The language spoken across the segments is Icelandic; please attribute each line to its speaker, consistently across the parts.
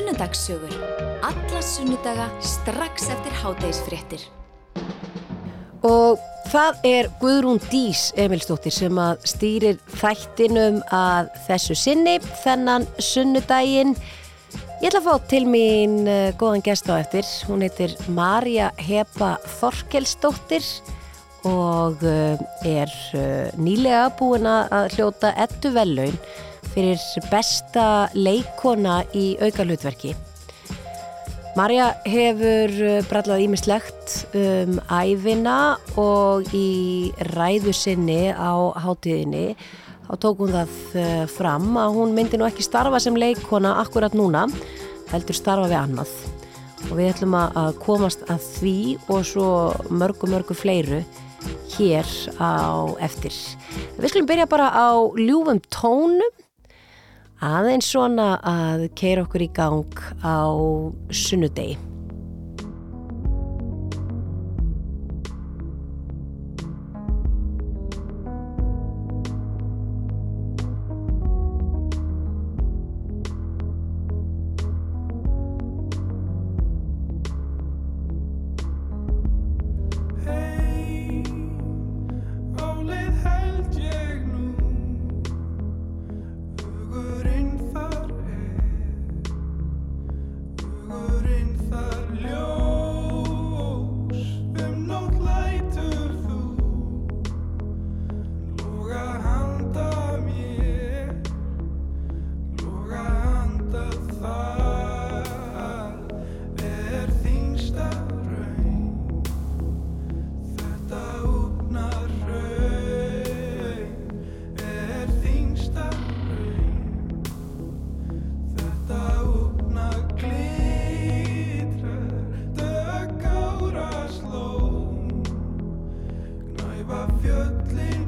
Speaker 1: Sunnudagssögur. Alla sunnudaga strax eftir hádægisfréttir.
Speaker 2: Og það er Guðrún Dís Emilstóttir sem að stýrir þættinum að þessu sinni þennan sunnudaginn. Ég ætla að fá til mín uh, góðan gest á eftir. Hún heitir Marja Hepa Þorkelsdóttir og uh, er uh, nýlega búin að hljóta ettu vellaun fyrir besta leikona í auka hlutverki. Marja hefur brallað ímislegt um æfina og í ræðu sinni á hátíðinni þá tók hún það uh, fram að hún myndi nú ekki starfa sem leikona akkurat núna, heldur starfa við annað. Og við ætlum að komast að því og svo mörgu mörgu fleiru hér á eftir. Við skulum byrja bara á ljúfum tónum aðeins svona að keira okkur í gang á sunnudegi.
Speaker 3: fjöldin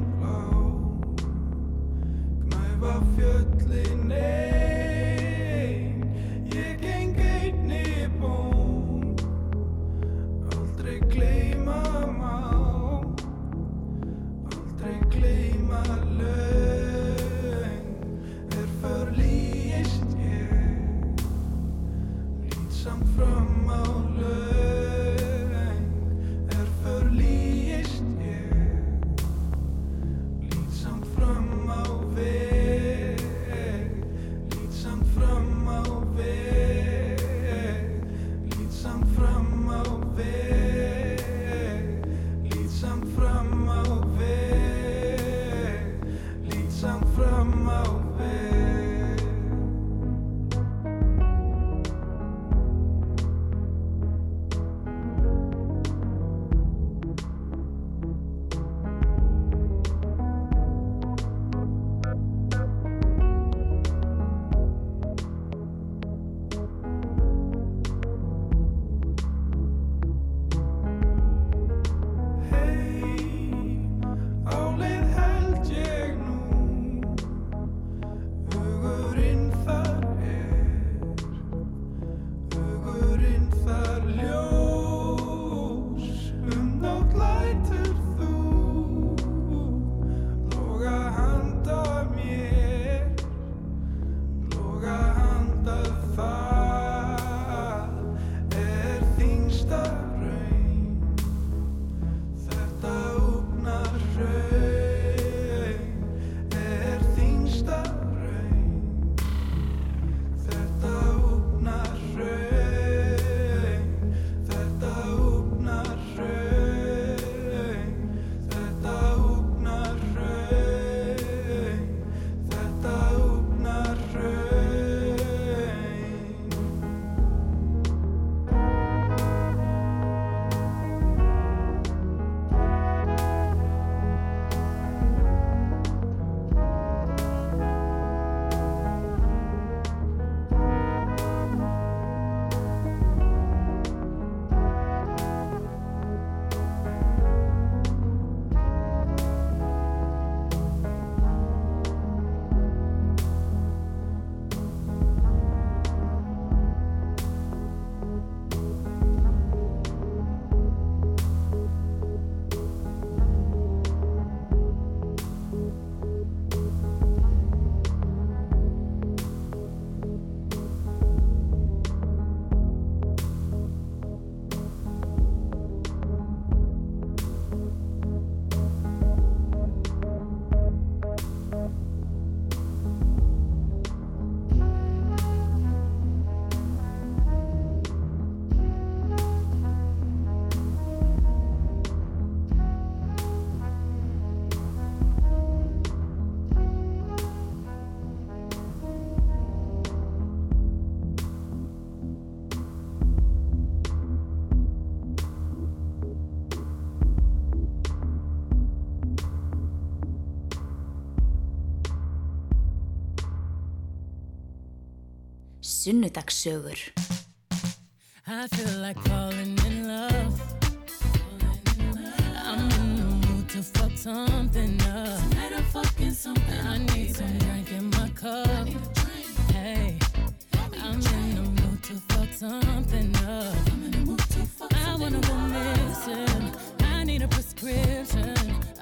Speaker 3: prescription.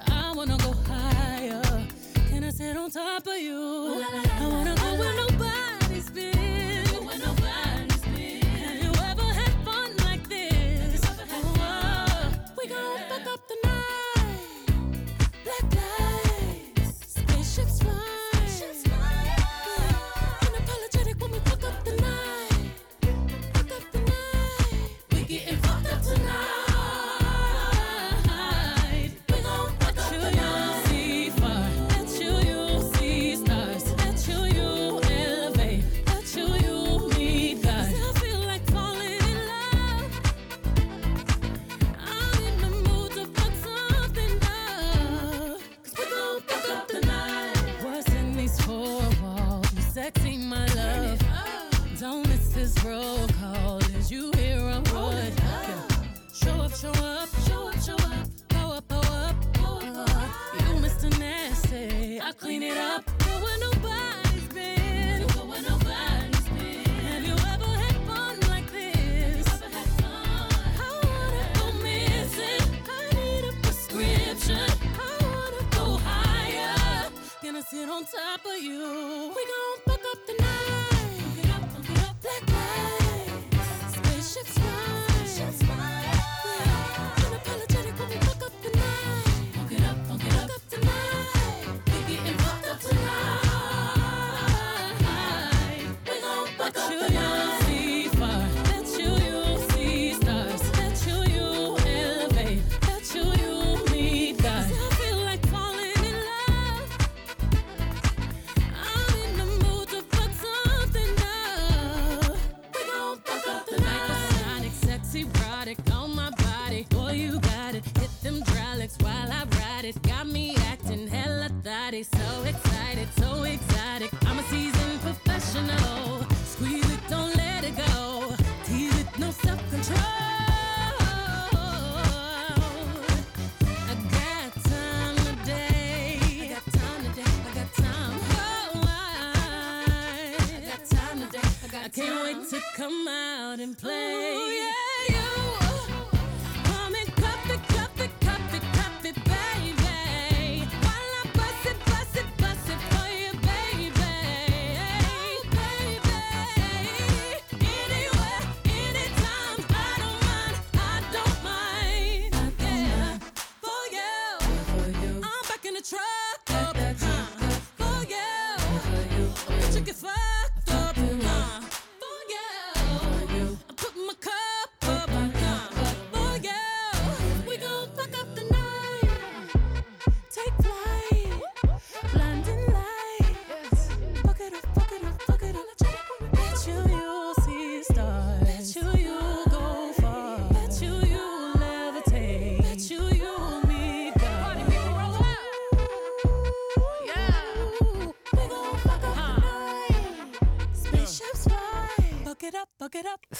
Speaker 3: I wanna go higher. Can I sit on top of you? I wanna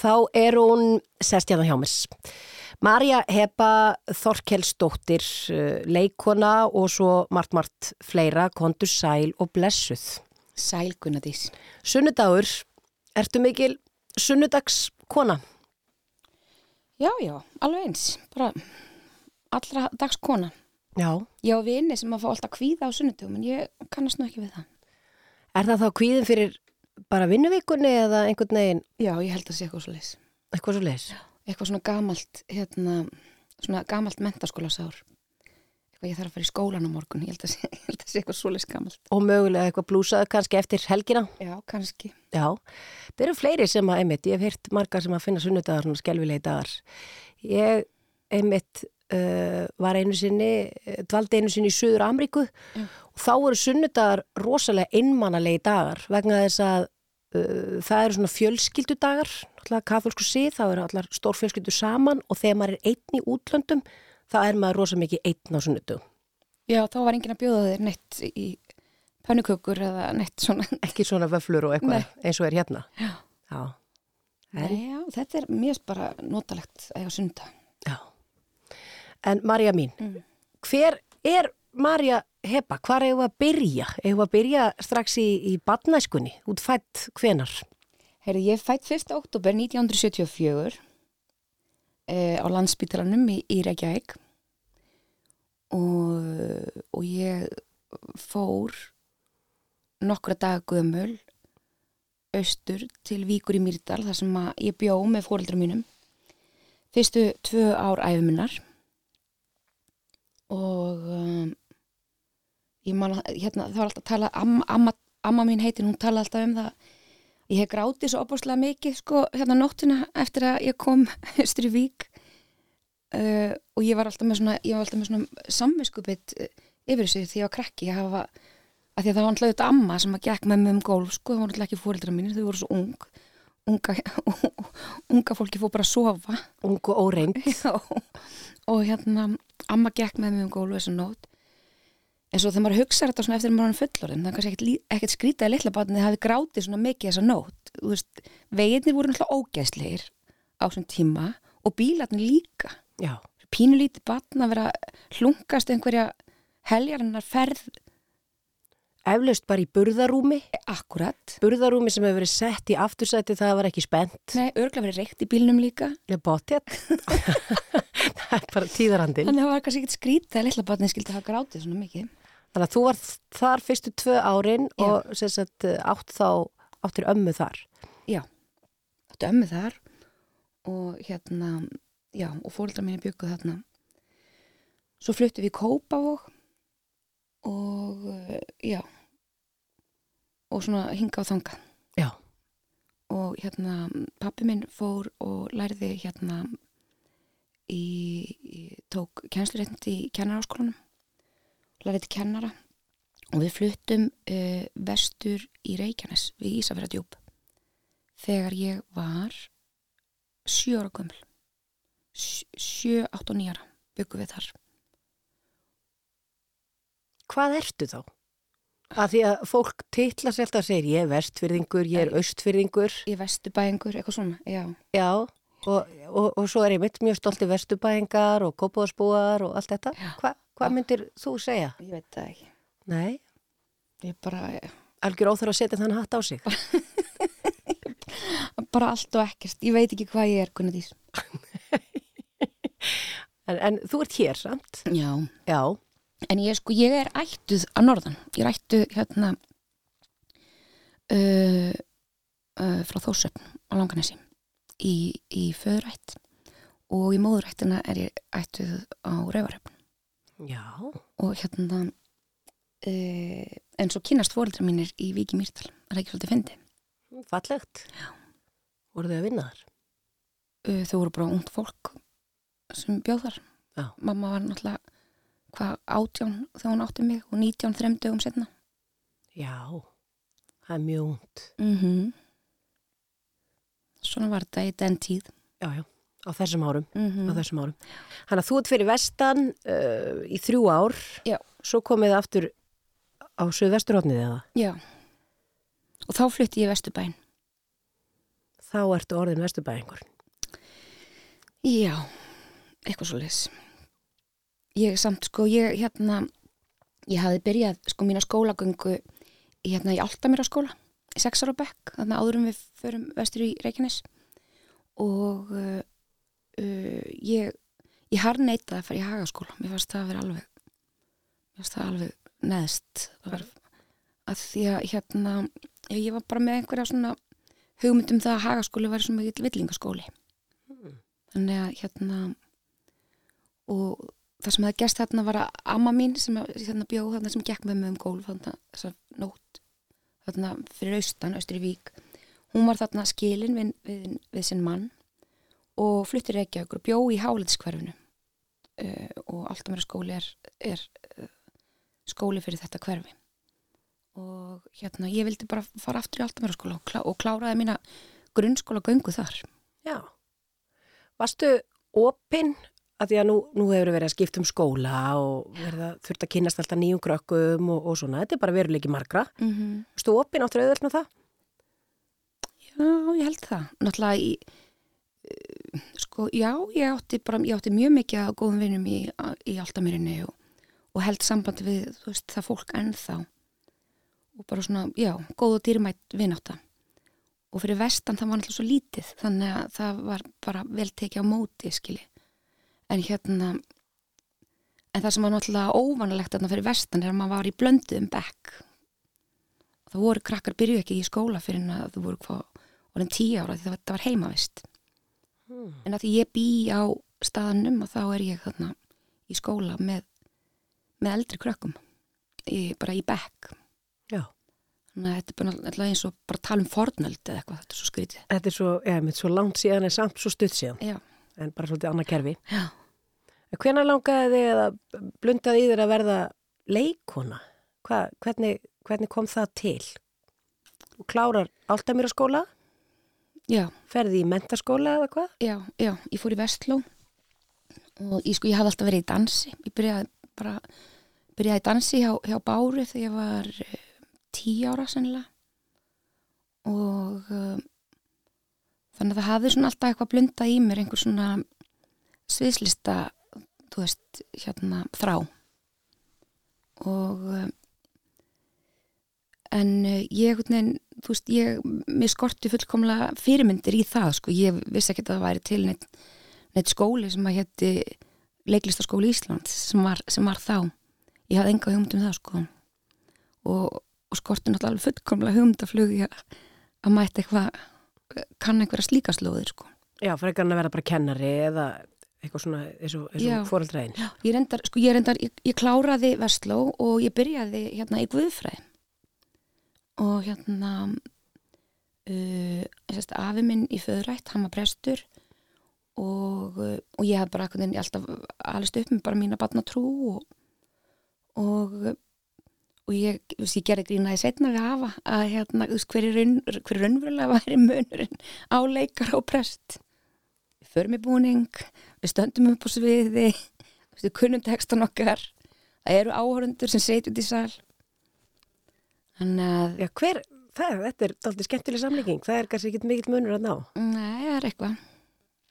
Speaker 2: Þá er hún sest hérna hjá mér. Marja Heba Þorkelsdóttir, uh, leikona og svo margt margt fleira, kontur sæl og blessuð.
Speaker 4: Sæl Gunnadís.
Speaker 2: Sunnudagur, ertu mikil sunnudagskona?
Speaker 4: Já, já, alveg eins. Bara allra dags kona.
Speaker 2: Já.
Speaker 4: Ég á vini sem að fá alltaf kvíða á sunnudugum en ég kannast nú ekki við það.
Speaker 2: Er það þá kvíðin fyrir bara vinnuvikunni eða einhvern veginn
Speaker 4: Já, ég held að sé eitthvað svo leis.
Speaker 2: eitthvað svo leis?
Speaker 4: Eitthvað svona gamalt, hérna, svona gamalt mentaskólasár. Eitthvað ég þarf að fara í skólan á morgun. Ég held að sé, ég held að sé eitthvað svo leis gamalt.
Speaker 2: Og mögulega eitthvað blúsað kannski eftir helgina?
Speaker 4: Já, kannski.
Speaker 2: Já, það eru fleiri sem að einmitt, ég hef heyrt marga sem að finna sunnudagar og skelvilegi dagar. Ég einmitt uh, var einu sinni, dvaldi einu sinni í Suður Amríku og þá eru sunnudagar rosalega einmannalegi dagar vegna þess að uh, það eru svona fjölskyldudagar, náttúrulega katholsku síð, þá eru allar stórfjölskyldu saman og þegar maður er einn í útlöndum þá er maður rosalega mikið einn á sunnudum.
Speaker 4: Já, þá var enginn að bjóða þér neitt í pönnukökur eða neitt svona.
Speaker 2: Ekki svona vöflur og eitthvað
Speaker 4: Nei.
Speaker 2: eins og er hérna.
Speaker 4: Já.
Speaker 2: Já.
Speaker 4: Nei, já, þetta er mjög bara notalegt að eiga sunda.
Speaker 2: já. En Marja mín,
Speaker 4: Mm.
Speaker 2: hver er Marja Heba? Hvar eigum við að byrja? Eigum við að byrja strax í, í badnæskunni, útfætt hvenar?
Speaker 4: Herri, ég er fætt 1. oktober 1974 eh, á landsbítalanum í, í Reykjavík og, og ég fór nokkra daga gömul austur til Víkur í Mýrdal þar sem ég bjó með fóreldra mínum fyrstu tvö ár æfuminnar og um, man hérna, það var alltaf að tala amma, amma, amma mín heitin, hún tala alltaf um það. Ég hef grátið svo opáslega mikið sko hérna nóttina eftir að ég kom austur í vík. Uh, og ég var alltaf með svona, ég var alltaf með svona samviskupið yfir þessu því ég var krakki. Ég hafa, að því að það var alltaf auðvitað amma sem að gekk með mig um gólf sko, það voru alltaf ekki fóreldra mínir, þau voru svo ung. Unga, unga fólki fór bara að sofa.
Speaker 2: Ung og óreind.
Speaker 4: Já, og hérna amma gekk með mig um gólf þessu nót en svo þegar maður hugsa þetta svona eftir að maður er fullorinn það er kannski ekkert, ekkert skrítið að litla bátni hafi grátið svona mikið þessa nót Þú veist, veginir voru náttúrulega ógæslegir á þessum tíma og bílarnir líka
Speaker 2: Já.
Speaker 4: pínulítið batn að vera hlunkast einhverja heljarinnar ferð
Speaker 2: Eflaust bara í burðarúmi.
Speaker 4: akkurat
Speaker 2: Burðarúmi sem hefur verið sett í aftursæti það var ekki spennt.
Speaker 4: Nei, örglega verið reykt í bílnum líka
Speaker 2: Ég bóttið. það er bara tíðarandinn.
Speaker 4: þannig að það var kannski ekkert skrítið að litla batni skildi hafa grátið svona mikið
Speaker 2: Þannig að þú var þar fyrstu tvö árin
Speaker 4: Já.
Speaker 2: og sagt átt þá, áttir ömmu þar.
Speaker 4: já, áttu ömmu þar og hérna já, og fóreldrar minni bygguð þarna svo fluttu við í Kópavog og eh, já og svona hinga á þanga
Speaker 2: Já.
Speaker 4: og hérna pappi minn fór og lærði hérna í, í tók kennsluréttindi í kennaraháskólanum lærði til kennara og við fluttum uh, vestur í Reykjanes við Ísafjörðardjúp þegar ég var sjö ára gömul Sj- sjö, átt og nýjara byggum við þar
Speaker 2: Hvað ertu þá? Að því að fólk titla sér alltaf að segja ég er vestfyrðingur, ég er austfyrðingur.
Speaker 4: í vestubæingur, eitthvað svona, já
Speaker 2: Já. Og, og, og svo er ég mitt mjög stolti vesturbæingar og kópáðsbúar og allt þetta.
Speaker 4: Já.
Speaker 2: Hva, hvað myndir þú segja?
Speaker 4: ég veit það ekki
Speaker 2: Nei,
Speaker 4: ég bara,
Speaker 2: algjör óþur að setja þann hatt á sig.
Speaker 4: bara allt og ekkert, ég veit ekki hvað ég er Gunnar Dís
Speaker 2: En, en þú ert hér samt?
Speaker 4: já,
Speaker 2: Já.
Speaker 4: En ég sko, ég er ættuð að norðan. Ég er ættuð hérna uh, uh, frá Þórsöfn á Langanesi í, í föðurætt og í móðurættina er ég ættuð á Rauvaröfn
Speaker 2: Já.
Speaker 4: og hérna uh, en svo kynast fóreldra mínir í. Það er ekki svolítið fyndi.
Speaker 2: Fallegt. Já. Voru þau að vinna þar?
Speaker 4: Uh, þau voru bara ungt fólk sem bjóð þar.
Speaker 2: Já.
Speaker 4: Mamma var náttúrulega hvað átján þegar hún átti mig og nítján þrem dögum setna.
Speaker 2: Já. Það er mjög út.
Speaker 4: Mm Svona var þetta í den tíð.
Speaker 2: Já, já. Á þessum árum.
Speaker 4: Mm
Speaker 2: Á þessum árum. Þannig að þú ert fyrir vestan uh, í þrjú ár.
Speaker 4: Já.
Speaker 2: Svo komið aftur á söðvesturhóttnið eða?
Speaker 4: Já. Og þá flutti ég Vesturbæn.
Speaker 2: Þá ertu orðin vesturbæðingur.
Speaker 4: Já, eitthvað svo leis. Ég samt sko, ég hérna, ég hafði byrjað sko mína skólagöngu hérna í Altamira skóla, í sex ára bekk, þannig að áðurum við förum vestur í Reykjanes og uh, uh, ég, ég har neitað að fara í hagaskóla, mér fannst það að vera alveg, mér fannst það alveg neðst, það var að því að hérna, ég, var bara með einhverja svona hugmyndum það að hagaskóli væri svona mikill villingaskóli. Þannig að hérna og það sem hefði gerst þarna var að amma mín sem hérna bjóð þarna sem gekk með mig um gólf þarna þessa nótt þarna fyrir austan, austur í vík hún var þarna skilin við, við, við sinn mann og fluttir ekki okkur bjó í hálitskverfinu uh, og alltaf mér skóli er, er uh, skóli fyrir þetta hverfi og hérna ég vildi bara fara aftur í alltaf mér skóla og, klá, og kláraði mína grunnskóla göngu þar
Speaker 2: Já. Varstu opinn að því að nú, nú hefur verið að skipta um skóla og verið að þurft að kynast alltaf nýjum krökkum og, og svona. Þetta er bara veruleiki margra.
Speaker 4: mm -hmm.
Speaker 2: Varstu opinn áttur auðvöld með það?
Speaker 4: Já, ég held það. Náttúrulega í, eh, sko, já, ég átti bara, ég átti mjög mikið af góðum vinnum í, í Altamirinni og, og held sambandi við, veist, það fólk ennþá. Og bara svona, já, góð og dýrmætt vinnáta. Og fyrir vestan það var náttúrulega svo lítið, þannig að það var bara vel tekið á móti, skilji. En hérna, en það sem var náttúrulega óvanalegt þarna fyrir vestan er að maður var í blönduðum bekk. Það voru krakkar byrjuð ekki í skóla fyrir en að þú voru hvað orðin tíu ára því það það var heimavist
Speaker 2: Hmm.
Speaker 4: en að því ég bý á staðanum og þá er ég þarna í skóla með, með eldri krökkum í, bara í bekk
Speaker 2: Já.
Speaker 4: þannig að þetta er bara alltaf eins og bara tala um fornöld eða eitthvað, þetta er svo skrítið
Speaker 2: Þetta er svo, já, mitt svo langt síðan er samt svo stutt síðan,
Speaker 4: já,
Speaker 2: en bara svolítið annað kerfi.
Speaker 4: já,
Speaker 2: Hvenær langaði þig eða blundaði í þér að verða leikona? Hva, hvernig, hvernig kom það til? Þú klárar Altamýra skóla,
Speaker 4: já,
Speaker 2: ferði í mentaskóla eða hvað?
Speaker 4: já, já ég fór í Vestló og ég sko, ég hafði alltaf verið í dansi. Ég byrjaði bara byrjaði í dansi hjá, hjá Báru þegar ég var uh, tíu ára sennilega. Og uh, þannig að það hafði svona alltaf eitthvað blundað í mér einhver svona sviðslista þú veist, hérna þrá. Og uh, en uh, ég, veginn, þú veist, ég mér skorti fullkomlega fyrirmyndir í það sko, ég vissi ekki að það væri til neitt, neitt skóli sem að hétti leiklistaskóli Íslands sem var, sem var þá. Ég hafði enga hugmynd um það sko. Og, og skorti náttúrulega fullkomlega hugmyndaflug í að, að mæta eitthvað kann einhverja slíka slóðir sko.
Speaker 2: Já, frekar hann að vera bara kennari eða eitthvað svona eins og, eins
Speaker 4: Já. ég reyndar, sko ég reyndar, ég, ég kláraði Vestló og ég byrjaði hérna í Guðfræði og hérna uh, sérst, afi minn í föðrætt, hann var prestur og, uh, og ég hef bara alltaf alist upp með bara mína batna trú og og, og ég, ég gerði grínaði setna við hafa að hérna, þú veist, hver er, raun, hver er raunverulega væri munurinn á leikar og prest. Við förum í búning við stöndum upp á sviði við kunnum textan okkar. Það eru áhörundur sem setjum sal. þannig að
Speaker 2: Já, hver, það, þetta er aldrei skemmtileg samlíking, það er kannski ekki mikill munur að ná.
Speaker 4: nei, það er eitthvað.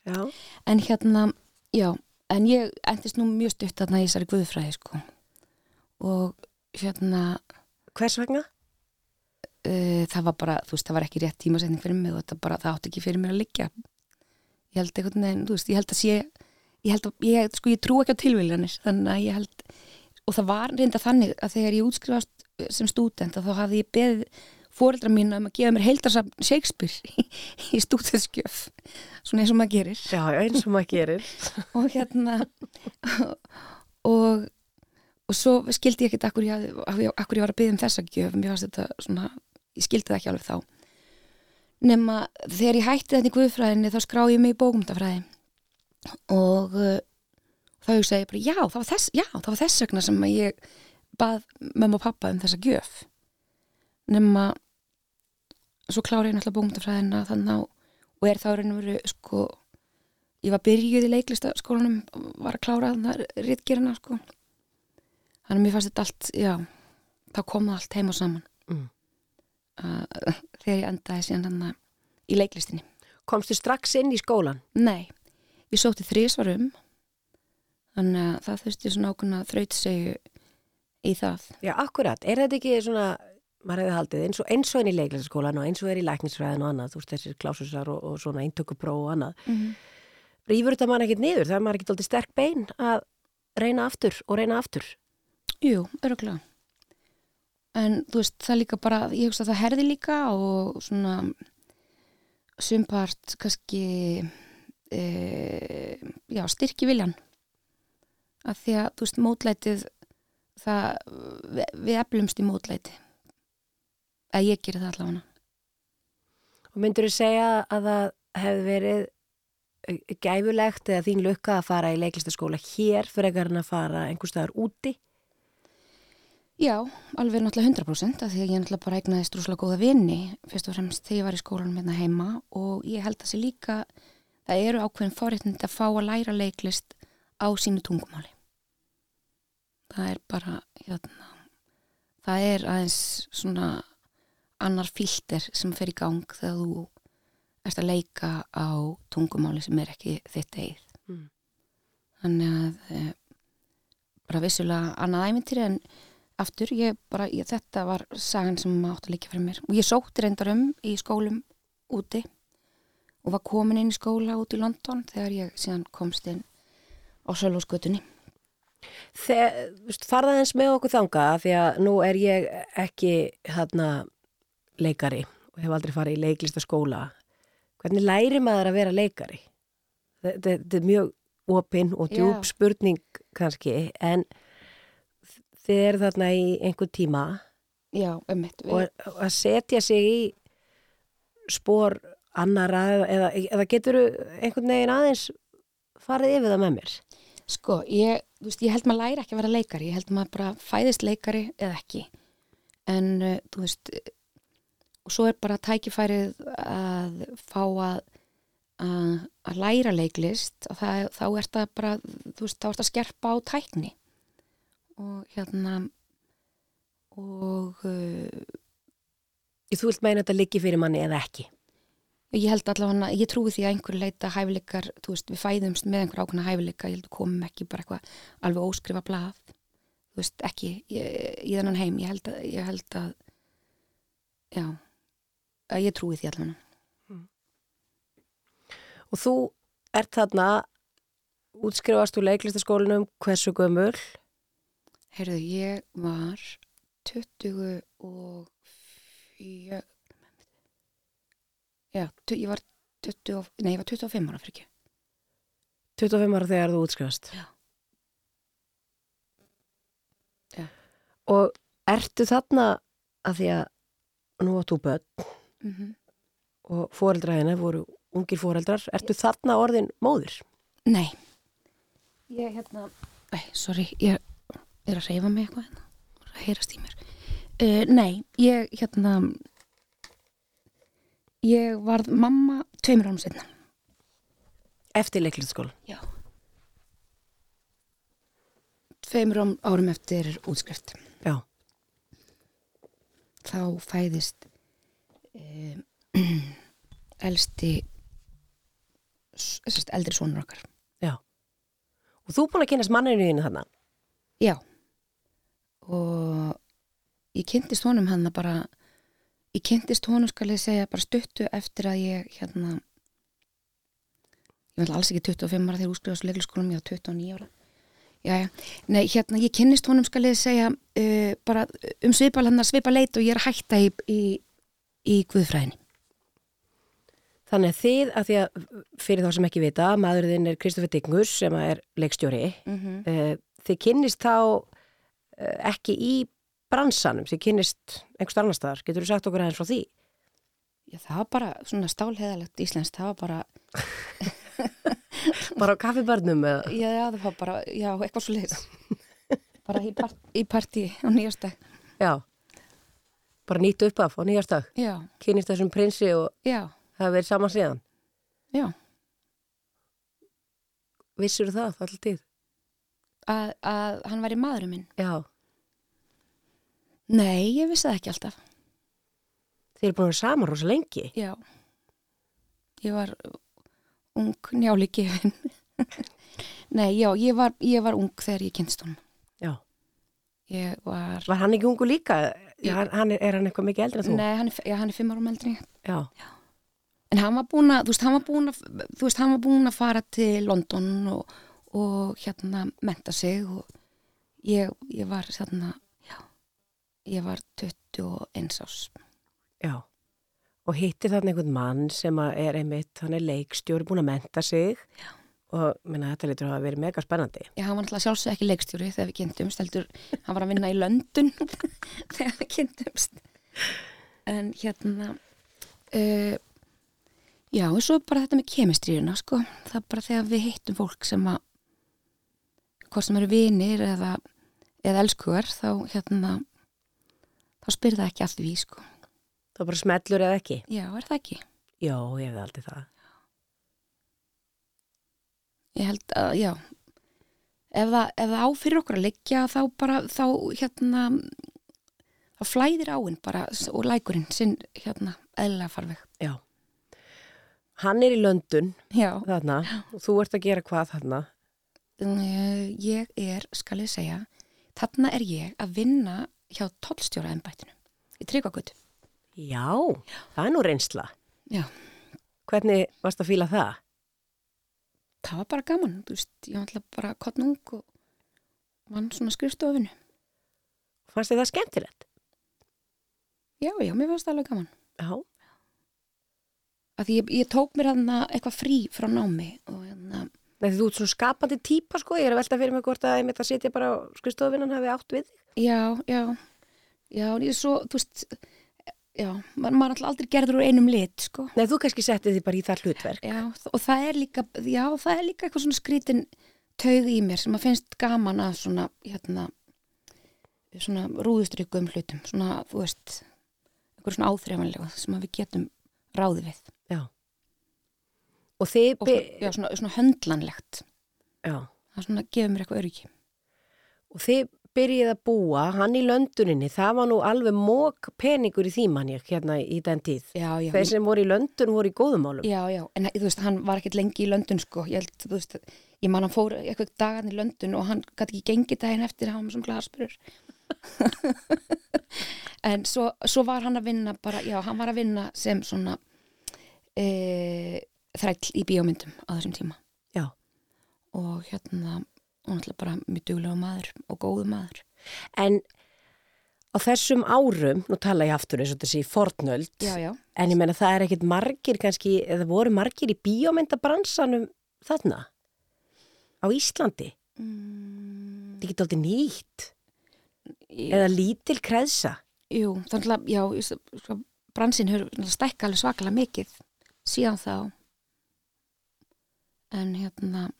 Speaker 2: Já,
Speaker 4: en hérna, já en ég endist nú mjög stutt þarna í þessari guðfræði sko. Og hérna
Speaker 2: hvers vegna?
Speaker 4: uh, það var bara, þú veist, það var ekki rétt tímasetning fyrir mig og þetta bara, það átti ekki fyrir mér að liggja. Ég held einhvern veginn, þú veist, ég held að sé ég held að, ég, sko, ég trú ekki á tilviljanir þannig að ég held, og það var reynda þannig að þegar ég útskrifast sem stúdent að þá hafði ég beðið fóreldra mín um að gefa mér heildarsafn Shakespeare í, stúdentskjöf. Svona eins og maður gerir.
Speaker 2: Já, eins og maður gerir.
Speaker 4: og hérna og og svo skildi ég ekkert akkur ég, hafði- akkur ég var að byggja um þessa gjöf. Mér fannst þetta svona, ég skildi það ekki alveg þá. Nema þegar ég hætti þetta í guðfræðinni þá skrá ég mig í bókumdafræði og uh, þá hugsaði ég bara já það, var þess, já, það var þess vegna sem ég bað mömmu og pappa um þessa gjöf nema svo klára ég náttúrulega bókumdafræðina þannig á og er þá raun og veru sko ég var byrjuð í leiklistaskólanum var að klára þannig rítgerina sko þannig að mér fannst þetta allt já, þá kom það allt heim og saman
Speaker 2: Mm.
Speaker 4: uh, þegar ég endaði síðan hann í leiklistinni
Speaker 2: Komstu strax inn í skólan?
Speaker 4: nei, ég sótti þrísvarum þannig að það þurfti svona ákveðna þrautsegju í það
Speaker 2: Já, akkurat. Er þetta ekki svona, maður hefði haldið, eins og, eins og inn í leiklæsaskólan og eins og er í læknisfræðin og annað, þú veist, þessir klásusar og, og svona eintökupró og annað.
Speaker 4: mm -hmm.
Speaker 2: Rífur þetta mann ekkit niður? Það er maður ekkit alltaf sterk bein að reyna aftur og reyna aftur.
Speaker 4: Jú, öruglega. En þú veist, það líka bara, ég hugsa að það herði líka og svona sumpart kannski e, já, styrki viljan. Af því að, þú veist, mótlætið það, við, eflumst í mótlæti. Að ég gerir það allavega.
Speaker 2: Og myndur þú segja að það hefði verið eh, gæfulegt eða þín lukka að fara í leiklistaskóla hér fyrir en að fara einhver staðar úti?
Speaker 4: Já, alveg náttúrulega 100% af því að ég náttúrulega bara eignaðist rúslega góða vini fyrst og fremst þegar ég var í skólanum hérna heima og ég held að sé líka það eru ákveðin forréttindi að fá að læra leiklist á sínu tungumáli það er bara hérna, það er aðeins svona annar filter sem fer í gang þegar þú ert að leika á tungumáli sem er ekki þitt eigið.
Speaker 2: Mm.
Speaker 4: Þannig að e, bara vissulega annað æmyndir en aftur, ég bara, ég, þetta var sagan sem átt að líka fyrir mér. Og ég sótti reyndar um í skólum úti og var komin inn í skóla út í London þegar ég síðan komst inn á Sölvósgötunni.
Speaker 2: Farða eins með okkur þanga því að nú er ég ekki hérna leikari og hef aldrei farið í leiklistaskóla. Hvernig læri maður að vera leikari? Þetta er mjög opinn og djúb spurning kannski en þið er þarna í einhver tíma
Speaker 4: Já, um
Speaker 2: og að setja sig í spór annara eða, eða getur einhvern veginn aðeins farið yfir það með mér?
Speaker 4: Sko, ég, veist, ég held maður læri ekki að vera leikari, ég held maður bara fæðist leikari eða ekki. En, uh, þú veist, uh, og svo er bara tækifærið að fá að, að, að læra leiklist og það, þá er það bara, þú veist, þá er að skerpa á tækni. Og hérna, og uh,
Speaker 2: Þú vilt meina að þetta liggi fyrir manni eða ekki?
Speaker 4: Ég held allavega, ég trúi því að einhver leita hæfileikar, þú veist, við fæðumst með einhver ákveðna hæfileika, ég held að komum ekki bara eitthvað alveg óskrifa blað þú veist, ekki í þennan heim, ég held að, ég held að já að ég trúi því allavega.
Speaker 2: Og þú ert þarna, útskrifast úr leiklistaskólinum, hversu gömul?
Speaker 4: heyrðu, ég var 20 og fjö já, ég var 20, og- nei, ég var 25 ára fyrir ekki
Speaker 2: 25 ára þegar þú útskrifast.
Speaker 4: Já. Já.
Speaker 2: Og ertu þarna að því að nú áttu börn
Speaker 4: mm -hmm.
Speaker 2: og fóreldra hennar voru ungir fóreldrar, ertu þarna orðin móðir?
Speaker 4: Nei Ég hérna Æ, sorry, ég er að reyfa mig eitthvað hérna Það heyrast í mér uh, Nei, ég hérna Ég varð mamma tveimur ánum setna
Speaker 2: Eftir leiklistaskólan?
Speaker 4: Já Tveimur árum eftir útskrift
Speaker 2: Já.
Speaker 4: Þá fæðist um, elsti sérst, eldri sonur okkar
Speaker 2: Já. Og þú búin að kynast manninu þínu þarna?
Speaker 4: Já og ég kynntist honum hann bara ég kynntist honum skal ég segja bara stuttu eftir að ég hérna ég var alls ekki 25 ára þegar úrskrifast leikliskólum, ég var 29 ára Jæja, nei hérna ég kynnist honum skal ég segja uh, bara um svipal hann að svipa leit og ég er hætta í, í, í guðfræðinni
Speaker 2: Þannig að þið, að því að fyrir þá sem ekki vita, maðurinn er Kristoffer Diggus sem er leikstjóri.
Speaker 4: mm -hmm.
Speaker 2: Uh, þið kynnist þá uh, ekki í bransanum, þið kynnist einhvers annar staðar. Getur þú sagt okkur aðeins frá því?
Speaker 4: Já, það var bara svona stálheðalegt íslenskt, það var bara
Speaker 2: Bara á kaffibarnum eða?
Speaker 4: já, já, það var bara, já, eitthvað svo leið bara í, part, í partí á nýjastag
Speaker 2: Já. Bara nýtt upp af á nýjastag.
Speaker 4: Já,
Speaker 2: Kynnist þessum prinsi og
Speaker 4: já,
Speaker 2: það verið saman síðan.
Speaker 4: já
Speaker 2: Vissur það alltaf tíð?
Speaker 4: að, að hann væri maðurinn minn
Speaker 2: Já.
Speaker 4: Nei, ég vissi það ekki alltaf
Speaker 2: Þið eru búin að vera saman rosa lengi.
Speaker 4: Já Ég var ung njáli gefin Nei, já, ég var, ég var ung þegar ég kynst hún
Speaker 2: Já.
Speaker 4: Ég var
Speaker 2: Var hann ekki ungu líka? Já, hann, er, er hann eitthvað mikið eldri en þú?
Speaker 4: Nei, hann er, já, hann er fimm árum eldri ég.
Speaker 2: Já.
Speaker 4: En hann var búin að, þú veist, hann var búin að, þú veist, hann var búin að fara til London og, og hérna menta sig og ég, ég var já, ég var 21 árs.
Speaker 2: Já. Og hitti þarna einhvern mann sem er einmitt, hann er leikstjóri, búin að menta sig. Já. Og minna, þetta lítur að verið mega spennandi.
Speaker 4: Já, hann var náttúrulega sjálfsög ekki leikstjóri þegar við kynntumst, heldur, hann var að vinna í Löndun þegar við kynntumst. En hérna, uh, já, og svo bara þetta með kemistríuna, sko, það er bara þegar við hittum fólk sem að, hvort sem eru vinir eða, eða elskugar, þá hérna, þá spyrir það ekki allt við, sko.
Speaker 2: Það bara smellur eða ekki?
Speaker 4: Já, er það ekki?
Speaker 2: Já, ég hefði aldrei það.
Speaker 4: Ég held að, já, ef það, ef það á fyrir okkur að liggja þá bara, þá hérna, þá flæðir áinn bara og lækurinn sinn hérna eðlilega farveg.
Speaker 2: Já. hann er í Löndun þarna og þú ert að gera hvað þarna
Speaker 4: ég er, skal ég segja, þarna er ég að vinna hjá tollstjóra embættinu í Tryggvagut.
Speaker 2: Já, það er nú reynsla
Speaker 4: Já,
Speaker 2: Hvernig varst að fíla það?
Speaker 4: það var bara gaman, þú veist, ég var alltaf bara kottnung og vann svona skrifstofinu.
Speaker 2: Fannst þið það skemmtilegt?
Speaker 4: Já, já, mér fannst það alveg gaman.
Speaker 2: Já,
Speaker 4: því ég, ég tók mér hann eitthvað frí frá námi og hérna,
Speaker 2: Nei, því þú ert svona skapandi típa sko, ég er að velta fyrir mig hvort að ég mitt að sitja bara á skrifstofinnan hafi átt við þig.
Speaker 4: já, já, já, ég svo, þú veist, já, maður maður er alltaf aldrei gerður úr einum lit, sko.
Speaker 2: Nei, þú kannski settið þig bara í það hlutverk.
Speaker 4: Já, og það er líka, já, það er líka eitthvað svona skrítin taug í mér sem að finnst gaman að svona, hérna, svona rúðustrykkuðum hlutum, svona, þú veist, eitthvað svona áþreifanlega sem að við getum ráði við.
Speaker 2: Og þið,
Speaker 4: Og svona, já, svona, svona höndlanlegt.
Speaker 2: já,
Speaker 4: Það svona gefur mér eitthvað öryggi.
Speaker 2: og þið byrjið að búa, hann í lönduninni, það var nú alveg mók peningur í manni hérna í den tíð.
Speaker 4: Já, já.
Speaker 2: Þeir sem voru í löndun voru í góðumálum.
Speaker 4: Já, já, en þú veist, hann var ekkert lengi í Löndun, sko. Ég held, þú veist, ég man hann fór eitthvað dagan í Löndun og hann gæti ekki gengið daginn eftir að hafa með svona glasburur. en svo, svo var hann að vinna bara, já, hann var að vinna sem svona e, þræll í bíómyndum á þessum tíma.
Speaker 2: Já.
Speaker 4: Og hérna, og náttúrulega bara mjög duglega maður og góðu maður.
Speaker 2: En á þessum árum, nú tala ég aftur eins og þessi fornöld,
Speaker 4: Já, já.
Speaker 2: en ég meina það er ekkit margir kannski, eða voru margir í bíómyndabransanum þarna á Íslandi.
Speaker 4: Mm,
Speaker 2: Það geti aldrei nýtt
Speaker 4: ég,
Speaker 2: eða lítil kreðsa.
Speaker 4: Jú, þannig að, bransin stækka alveg svakalega mikið síðan þá en hérna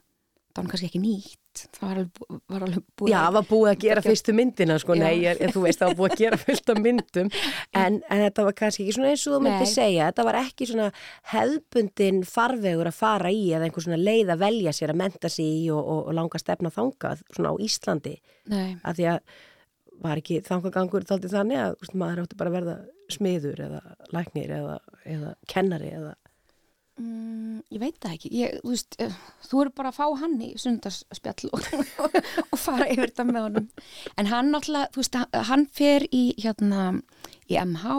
Speaker 4: það var kannski ekki nýtt. Það var alveg, var alveg búið
Speaker 2: Já, það var búið að gera fyrstu myndina, sko, nei, ég, þú veist, það var búið að gera fullt af myndum, en, en þetta var kannski ekki svona eins og þú myndi segja, þetta var ekki svona hefbundin farvegur að fara í eða einhver svona leið að velja sér að menta sig í og, og, og langa stefna þangað, svona á Íslandi,
Speaker 4: Nei,
Speaker 2: af því að var ekki þangagangur þáttið þannig að úst, maður átti bara að verða smiður eða læknir eða, eða kennari eða,
Speaker 4: mm, ég veit það ekki. Ég, þú veist, eh, þú eru bara að fá hann í sundarspjall og, og fara yfir þetta með honum. En hann náttúrulega, þú veist, hann- fer í hérna, í MH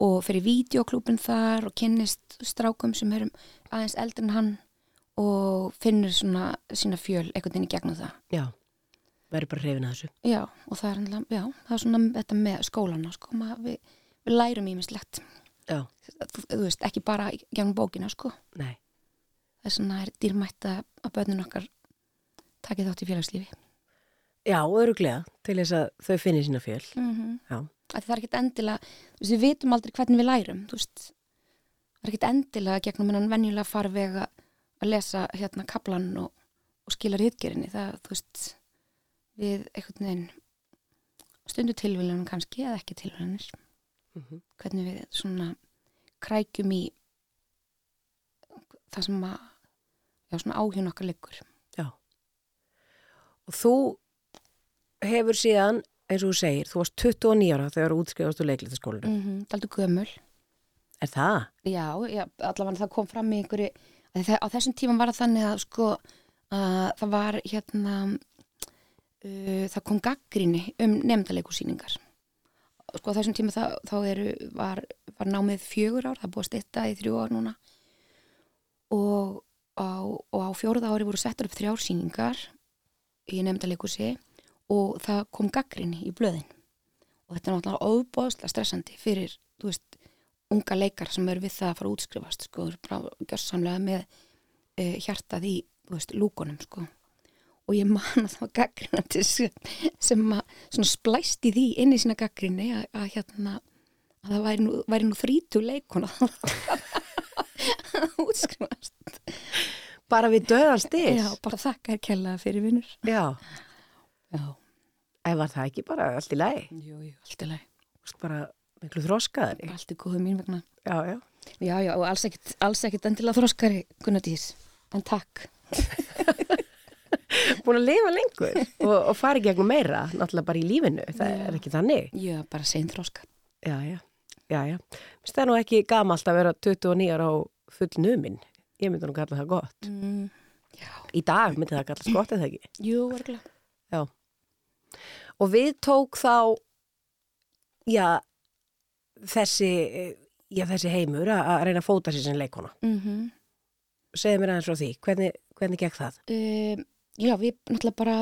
Speaker 4: og fer í videoklúbin þar og kynnist strákum sem erum aðeins eldri en hann og finnur svona sína fjöl einhvern veginn í gegnum það.
Speaker 2: Já, verður bara hrifin að þessu.
Speaker 4: Já, og það er, já, það er svona þetta með skólana, sko, maður, við, við lærum ímislegt,
Speaker 2: Já,
Speaker 4: þú, veist, ekki bara í gegnum bókina, sko,
Speaker 2: nei,
Speaker 4: þess vegna er dýrmætt að, börnun okkar takið þátt í félagslífi.
Speaker 2: já, öruglega til þess að þau finnir sína fjöl,
Speaker 4: Mm -hmm. Það er ekkert endilega, þú veist, við vitum aldrei hvernig við lærum, þú veist, það er ekkert endilega gegnum hennan venjulega farveg að lesa hérna kaplan og, og skila ritgerinni, það, þú veist, við einhvern veginn stundu tilvílunum kannski eða ekki tilvílunir.
Speaker 2: Mhm.
Speaker 4: hvernig við svona krækjum í það sem að já, svona áhjón okkar liggur
Speaker 2: já. Og þú hefur síðan, eins og þú segir, þú varst 29 ára þegar þú útskrifast úr leiklitaskólinu.
Speaker 4: mm -hmm. Daldu gömul
Speaker 2: Er það?
Speaker 4: já, já, allavega það kom fram í einhverju það, á þessum tíma var það þannig að sko að það var hérna uh, það kom gaggrinni um nefndaleikursýningar sko þessum tíma þá, þá eru, var, var námið fjögur ár, það búið að styrta í þrjú ár núna. Og á, og á fjóruða ári voru settur upp þrjársýningar í nefndaleikusi og það kom gaggrinni í blöðin. Og þetta er náttúrulega óbóðslega stressandi fyrir, þú veist, unga leikar sem eru við það að fara að útskrifast sko, gjörsamlega með e, hjartað í, þú veist, lúkonum sko og ég man að það var gaggrinandi sem, að svona splæst í því inn í sína gaggrinni að, að hérna að það væri nú, væri nú þrítu leikona að útskrifast
Speaker 2: Bara við döðan stis?
Speaker 4: Já, bara þakka er kellaða fyrir vinnur
Speaker 2: Já.
Speaker 4: Já,
Speaker 2: Ef var það ekki bara allt í lagi?
Speaker 4: jú, jú, allt
Speaker 2: Þú veist bara miklu þroskaðari?
Speaker 4: allt er góðu mín vegna
Speaker 2: Já, já.
Speaker 4: Já, já, og alls ekkit, alls ekkit endilega þroskari Gunnadís, en takk
Speaker 2: Búin að lifa lengur og, og fara í gegnum meira, náttúrulega bara í lífinu. Það
Speaker 4: Já.
Speaker 2: er ekki þannig.
Speaker 4: Já, bara sein þroska
Speaker 2: Já, já. Já, já. Mér það nú ekki gamalt að vera 29 ára og full numin. Ég myndi nú kalla það gott.
Speaker 4: mm,
Speaker 2: Í dag myndi það kallast gott eða ekki.
Speaker 4: jú, örgulega
Speaker 2: Já. Og við tók þá, já, þessi, já, þessi heimur að, reyna að fóta sér sem leikona.
Speaker 4: mm
Speaker 2: Segðu mér aðeins frá því, hvernig, hvernig gekk það?
Speaker 4: um, já, við náttúrulega bara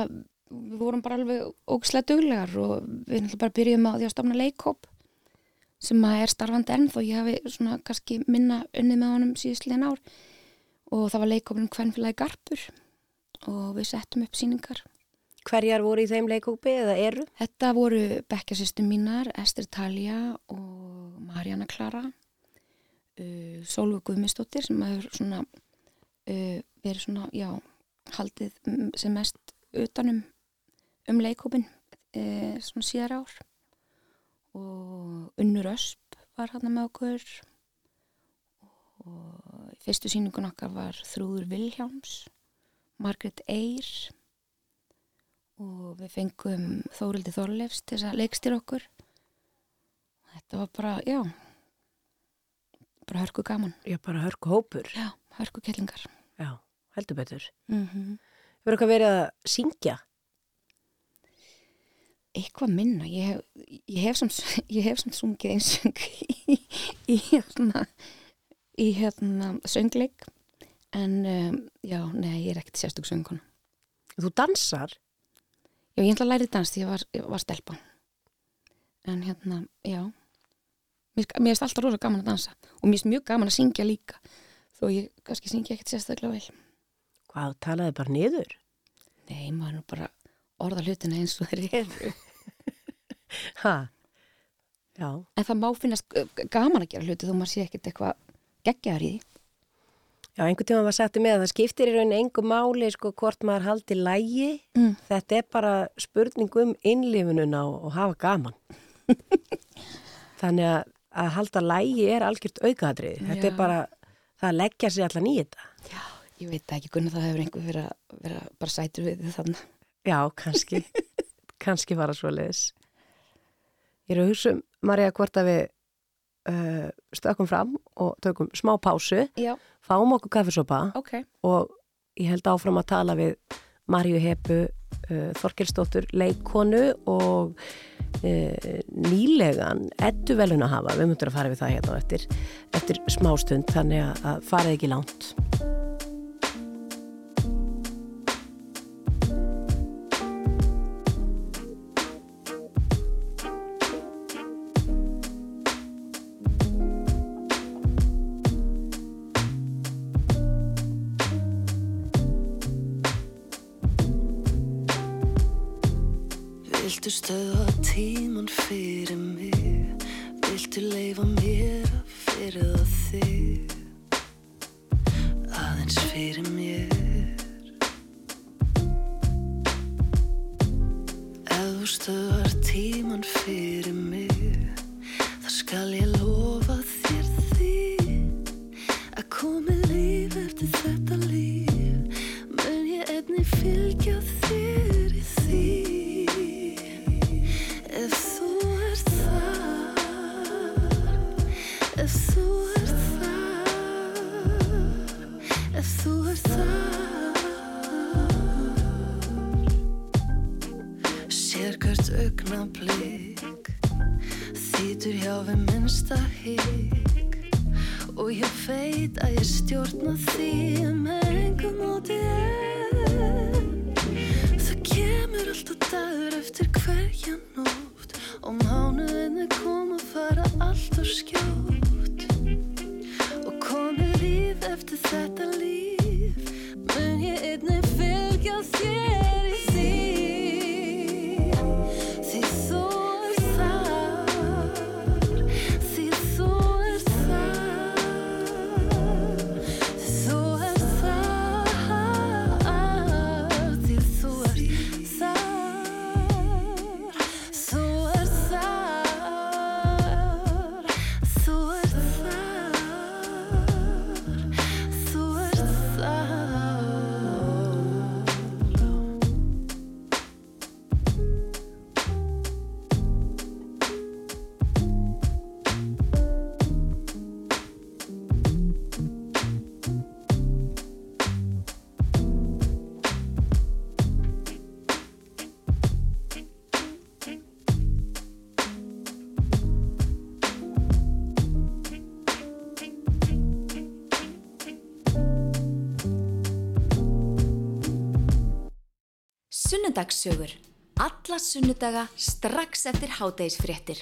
Speaker 4: við vorum bara alveg ógislega duglegar og við náttúrulega bara byrjuðum á því að stofna leikhóp sem að er starfandi enn þó ég hafi svona kannski minna unnið með honum síðustliðin ár og það var leikhópin Kvennfélagi Garpur og við settum upp síningar
Speaker 2: Hverjar voru í þeim leikópi eða eru?
Speaker 4: Þetta voru bekkjasystum mínar, Ester Talja og Marjana Klara, uh, Sólvög Guðmistóttir sem hefur svona uh, verið svona, já, haldið m- sem mest utanum um leikópin uh, svona síðar ár. Og Unnur Ösp var hann með okkur. Og fyrstu sýningun okkar var Þrúður Vilhjáms, Margrét Eyr. Og við fengum Þórildi Þorleifs til þess að leikstýra okkur. Og þetta var bara, já bara hörku gaman.
Speaker 2: Já, bara hörku hópur.
Speaker 4: já, hörku kellingar
Speaker 2: Já, heldur betur.
Speaker 4: mm -hmm.
Speaker 2: Hefur eitthvað verið að syngja?
Speaker 4: eitthvað minna ég ég hef, samt, sungið einsöng í, í hérna í hérna söngleik en um, já, nei, ég er ekkert sérstök söngkona
Speaker 2: Þú dansar?
Speaker 4: já, ég ætla að læri dans því ég var, ég var stelpa en hérna, já mér mér finnst alltaf rosa gaman að dansa og mér finnst mjög gaman að syngja líka þó ég kannski syngja ekkert sérstaklega vel
Speaker 2: Hvað, talaði bara niður?
Speaker 4: nei, maður nú bara orða hlutina eins og þeir eru
Speaker 2: Ha? Já.
Speaker 4: en það má finnast gaman að gera hluti þó maður sé ekkert eitthvað geggjaðar í því
Speaker 2: Já, einhvern tíma var sagt með að það skiptir í rauninni engu máli sko hvort maður haldi lægi.
Speaker 4: Mm.
Speaker 2: Þetta er bara spurning um innlifununa og, og hafa gaman. Þannig að, að halda lægi er algjört aukaðrið. Þetta er bara, það leggja sig allan í þetta.
Speaker 4: já, ég veit ekki, Gunnar, það hefur einhver verið að vera bara sætur við því þannig
Speaker 2: Já, kannski. kannski var það svo leiðis. Ég er að hugsa um, Marja, hvort að við uh, stökkum fram og tökum smá pásu,
Speaker 4: já,
Speaker 2: fáum okkur kaffisopa.
Speaker 4: Ok.
Speaker 2: Og ég held áfram að tala við Marju Hepu uh, Þorkelsdóttur leikonu og uh, nýlegan ettu velun að hafa, við myndum að fara við það hérna eftir, eftir smástund þannig að, að farið ekki langt
Speaker 3: eftir þetta líf. Mun ég einnig fylgja þér
Speaker 1: Sunnudagssögur. Alla sunnudaga strax eftir hádegisfréttir.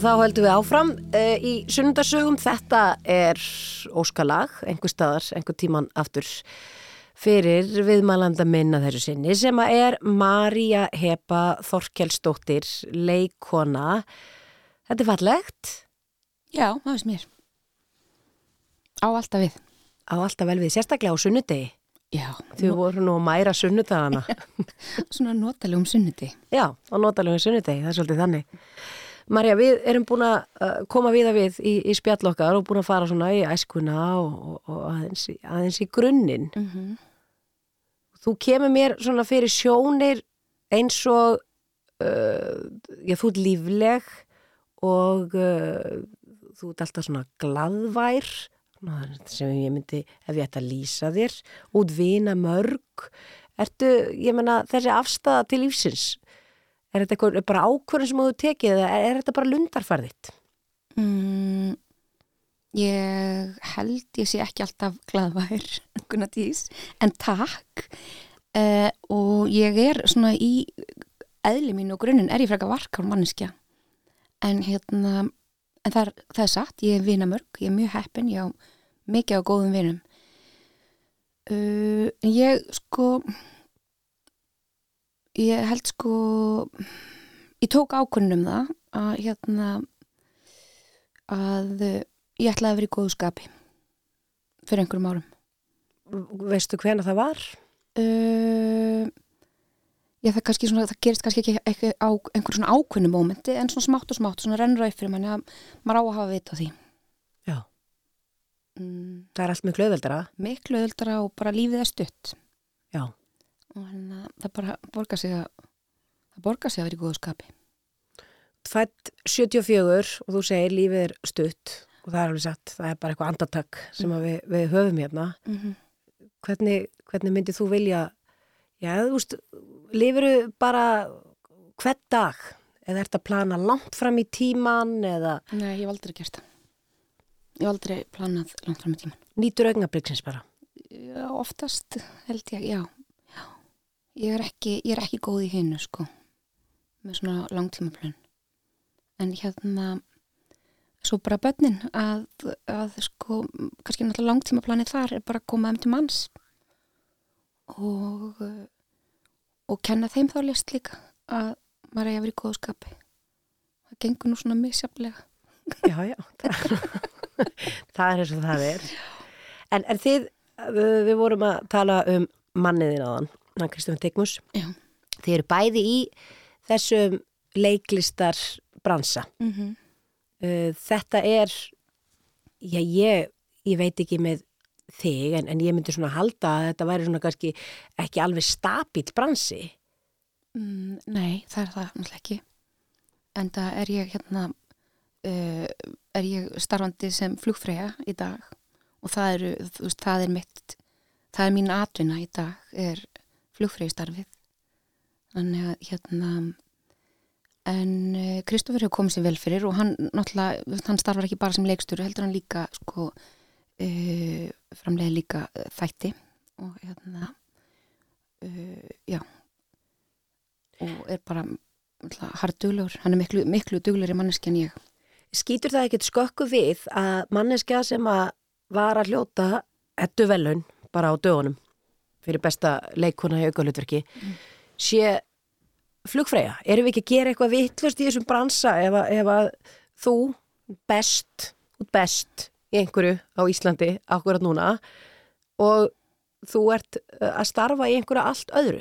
Speaker 5: Og
Speaker 2: þá höldum við áfram uh, í sunnundarsögum. Þetta er óskalag, einhver staðar, einhver tíman aftur fyrir viðmælanda minna þessu sinni sem að er María Hepa Þorkelsdóttir, leikona. Þetta er fallegt,
Speaker 4: Já, það veist mér. Á alltaf við.
Speaker 2: á alltaf vel við, sérstaklega á sunnudegi.
Speaker 4: Já,
Speaker 2: Þau voru nú að mæra sunnudagana.
Speaker 4: svona notalegum sunnuti.
Speaker 2: Já, á notalegum sunnudegi, það er svolítið þannig. Marja, við erum búin að uh, koma við að við í, í spjall okkar og búin að fara svona í æskuna og, og, og aðeins, aðeins í grunninn.
Speaker 4: Mm
Speaker 2: Þú kemur mér svona fyrir sjónir eins og uh, já, þú ert lífleg og uh, þú ert alltaf svona glaðvær. Svona sem ég myndi, ef ég ætti að lýsa þér. Út vina mörg. Ertu, ég menna, þessi afstæða til lífsins er þetta eitthvað, bara ákvörðin sem þú tekið eða er, þetta bara lundarfarðitt?
Speaker 4: Mm, ég held ég sé ekki alltaf glaðvær en takk. Uh, og ég er svona í eðli mínu og grunninn er ég frekar varkar manneskja. En hérna en það er, það er satt, ég er vinamörg ég er mjög heppin, ég á mikið á góðum vinum. Uh, ég sko ég held sko ég tók ákvörðun um það að hérna að ég ætlaði að vera í góðu skapi fyrir einhverjum árum
Speaker 2: Veistu hvena það var?
Speaker 4: uh, já það kannski svona, það gerist kannski ekki, ekki á einhverjum svona ákveðnum mómenti en svona smátt og smátt, svona rennur upp fyrir manni að maður á að hafa vit á því
Speaker 2: Já.
Speaker 4: mm,
Speaker 2: Það er allt mjög glöðveldara.
Speaker 4: miklu öldra og bara lífið er stutt
Speaker 2: Já.
Speaker 4: Og hérna, það bara borgar sig að það borgar sig að vera í góðu skapi
Speaker 2: Fætt 74 og þú segir lífið er stutt. og það er alveg satt, það er bara eitthvað andartak sem við, við höfum hérna
Speaker 4: Mhm.
Speaker 2: hvernig, hvernig myndið þú vilja já, þú veist lifuru bara hvern dag eða ert að plana langt fram í tíman eða
Speaker 4: Nei, ég hef aldrei gert það. Ég hef aldrei planað langt fram í tíman.
Speaker 2: nýtur augnabliksins bara
Speaker 4: Já, oftast held ég, já. Ég, er ekki, ég er ekki góð í hinnu, sko, með svona langtímaplön. En hérna, svo bara börnin að, að sko, kannski náttúrulega langtímaplanið þar er bara að koma þeim til manns og, og kenna þeim þá list líka að maður eigi að vera í góðu skapi. Það gengur nú svona misjaflega.
Speaker 2: já, já það er eins og það er en, en þið, við, við vorum að tala um manniðin áðan hann Kristofn Digmus
Speaker 4: Já.
Speaker 2: þið eru bæði í þessum leiklistar bransa
Speaker 4: Mm -hmm.
Speaker 2: Uh, þetta er já ég, ég veit ekki með þig en, en ég myndi svona halda að þetta væri svona kannski ekki alveg stabíl bransi
Speaker 4: Mm, nei, það er það náttúrulega ekki. En það er ég hérna, uh, er ég starfandi sem flugfreyja í dag og það, eru, þú veist, það er mitt, það er mín atvinna í dag, er flugfreyjastarfið. Þannig að hérna, en uh, Kristoffer hefur komið sér vel fyrir og hann náttúrulega, hann starfar ekki bara sem leikstjóri, heldur hann líka, sko, uh, framlega líka uh, þætti og hérna, já, og er bara harduglegur, hann er miklu, miklu duglegri manneski en ég.
Speaker 2: skýtur það ekkert skökku við að manneskja sem að var að hljóta ettu velun bara á dögunum fyrir besta leikona í aukalutverki sé flugfreyja erum við ekki að gera eitthvað vittlust í þessum bransa ef að, ef að þú best, út best í einhverju á Íslandi akkurat núna og þú ert uh, að starfa í einhverju allt öðru.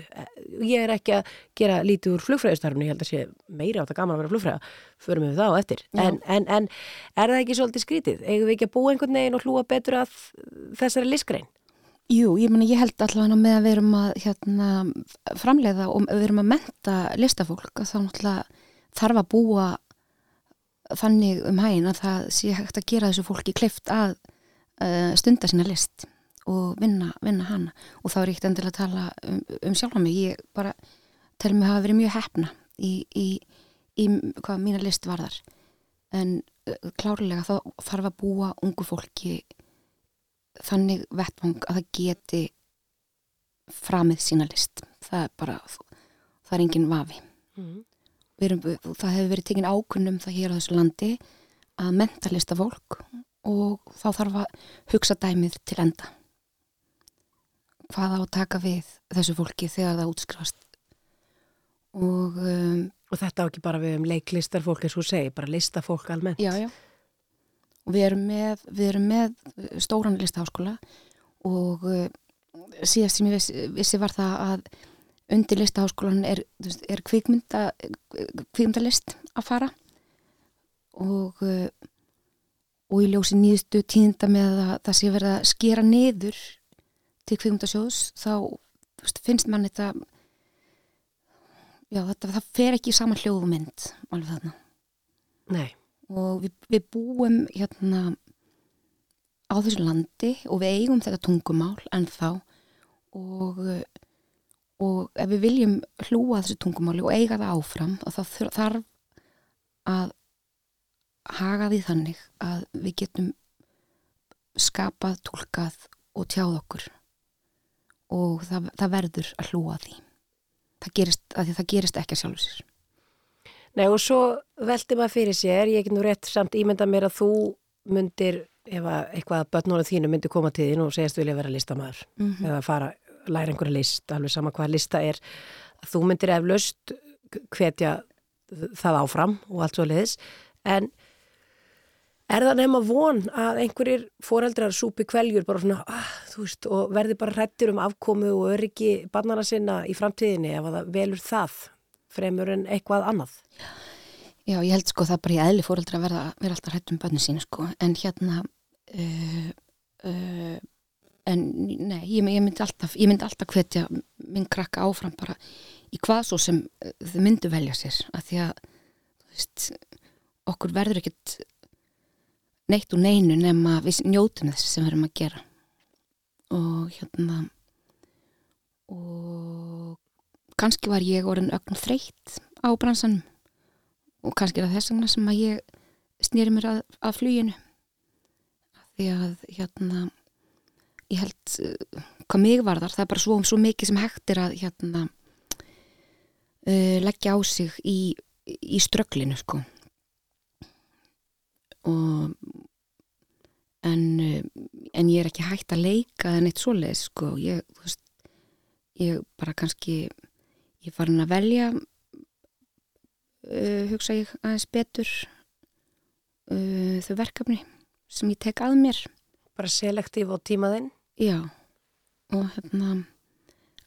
Speaker 2: Ég er ekki að gera lítið úr flugfræðistarfinu, ég held að sé meira á þetta gaman að vera flugfræða, förum við það á eftir. En, en, en er það ekki svolítið skrítið? Eigum við ekki að búa einhvern veginn og hlúa betur að þessari listgrein?
Speaker 4: Jú, ég, meni, ég held allavega með að við erum að hérna, framleiða og við erum að menta listafólk að þá náttúrulega þarf að búa þannig um hægin að það sé hægt að gera þessu fólki kleift að uh, stunda sína list og vinna, vinna hana. Og þá er ég ekkert endilega að tala um, um sjálfa mig. Ég bara tel mig hafa verið mjög hefna í, í, í hvað mína list varðar. En uh, klárlega þá þarf að búa ungu fólki þannig vettvang að það geti framið sína list það er bara, það er engin vafi
Speaker 2: Mm.
Speaker 4: Erum, það hefur verið tekin ákunnum það hér á þessu landi að mentalista fólk og þá þarf að hugsa dæmið til enda hvað á að taka við þessu fólki þegar það útskrifast og um,
Speaker 2: Og þetta á ekki bara við um leiklistarfólk eins og þú segir, bara listafólk almennt.
Speaker 4: já, já. Og við erum með, við erum með stóran listaháskóla og uh, síðast sem ég vissi, vissi var það að undir listaháskólan er, er kvikmynda, kvikmyndalist að fara og uh, og í ljósi nýðustu tíðinda með að það sé verið að skera niður til kvikmyndasjóðs þá finnst mann þetta já, þetta, það fer ekki í sama hljóðmynd alveg þarna
Speaker 2: Nei.
Speaker 4: Og við, við búum hérna á þessu landi og við eigum þetta tungumál en þá og, og ef við viljum hlúa þessu tungumáli og eiga það áfram þá þarf að haga því þannig að við getum skapað, tólkað og tjáð okkur. Og það, það verður að hlúa því. Það gerist, því það gerist ekki að sjálfur sér
Speaker 2: Nei og svo velti maður fyrir sér, ég get nú rétt samt ímynda mér að þú myndir, ef að eitthvað að börnunum þínu myndir koma til þín og segjast vilja vera listamæður
Speaker 4: Mhm.
Speaker 2: eða fara, læra einhverja list, alveg sama hvað lista er, þú myndir eflaust hvetja það áfram og allt svo leiðis, en er það nefn að von að einhverjir foreldrar súpi kveljur bara svona, ah, veist, og verði bara hrættir um afkomu og öryggi barnana sinna í framtíðinni ef að það velur það fremur en eitthvað annað?
Speaker 4: Já, ég held sko það bara í eðli fóreldra að vera, vera alltaf hrætt um bönni sínu sko, en hérna uh, uh, en nei, ég, ég myndi alltaf ég myndi alltaf hvetja minn krakka áfram bara í hvað svo sem uh, þau myndu velja sér, af því að þú veist, okkur verður ekkit neitt og neinu nema við njótum þess sem við erum að gera. Og hérna og kannski var ég orðin ögn þreytt á bransanum. Og kannski er það þess vegna sem að ég snýri mér að, að fluginu. Því að hérna ég held uh, hvað mig varðar, það er bara svo, svo mikið sem hægt er að hérna uh, leggja á sig í, í strögglinu sko. Og en, uh, en ég er ekki hægt að leika en eitt svoleið sko. Ég, veist, ég bara kannski ég farin að velja uh, hugsa ég aðeins betur uh, þau verkefni sem ég tek að mér
Speaker 2: Bara selektív og tímaðinn.
Speaker 4: Já, og hérna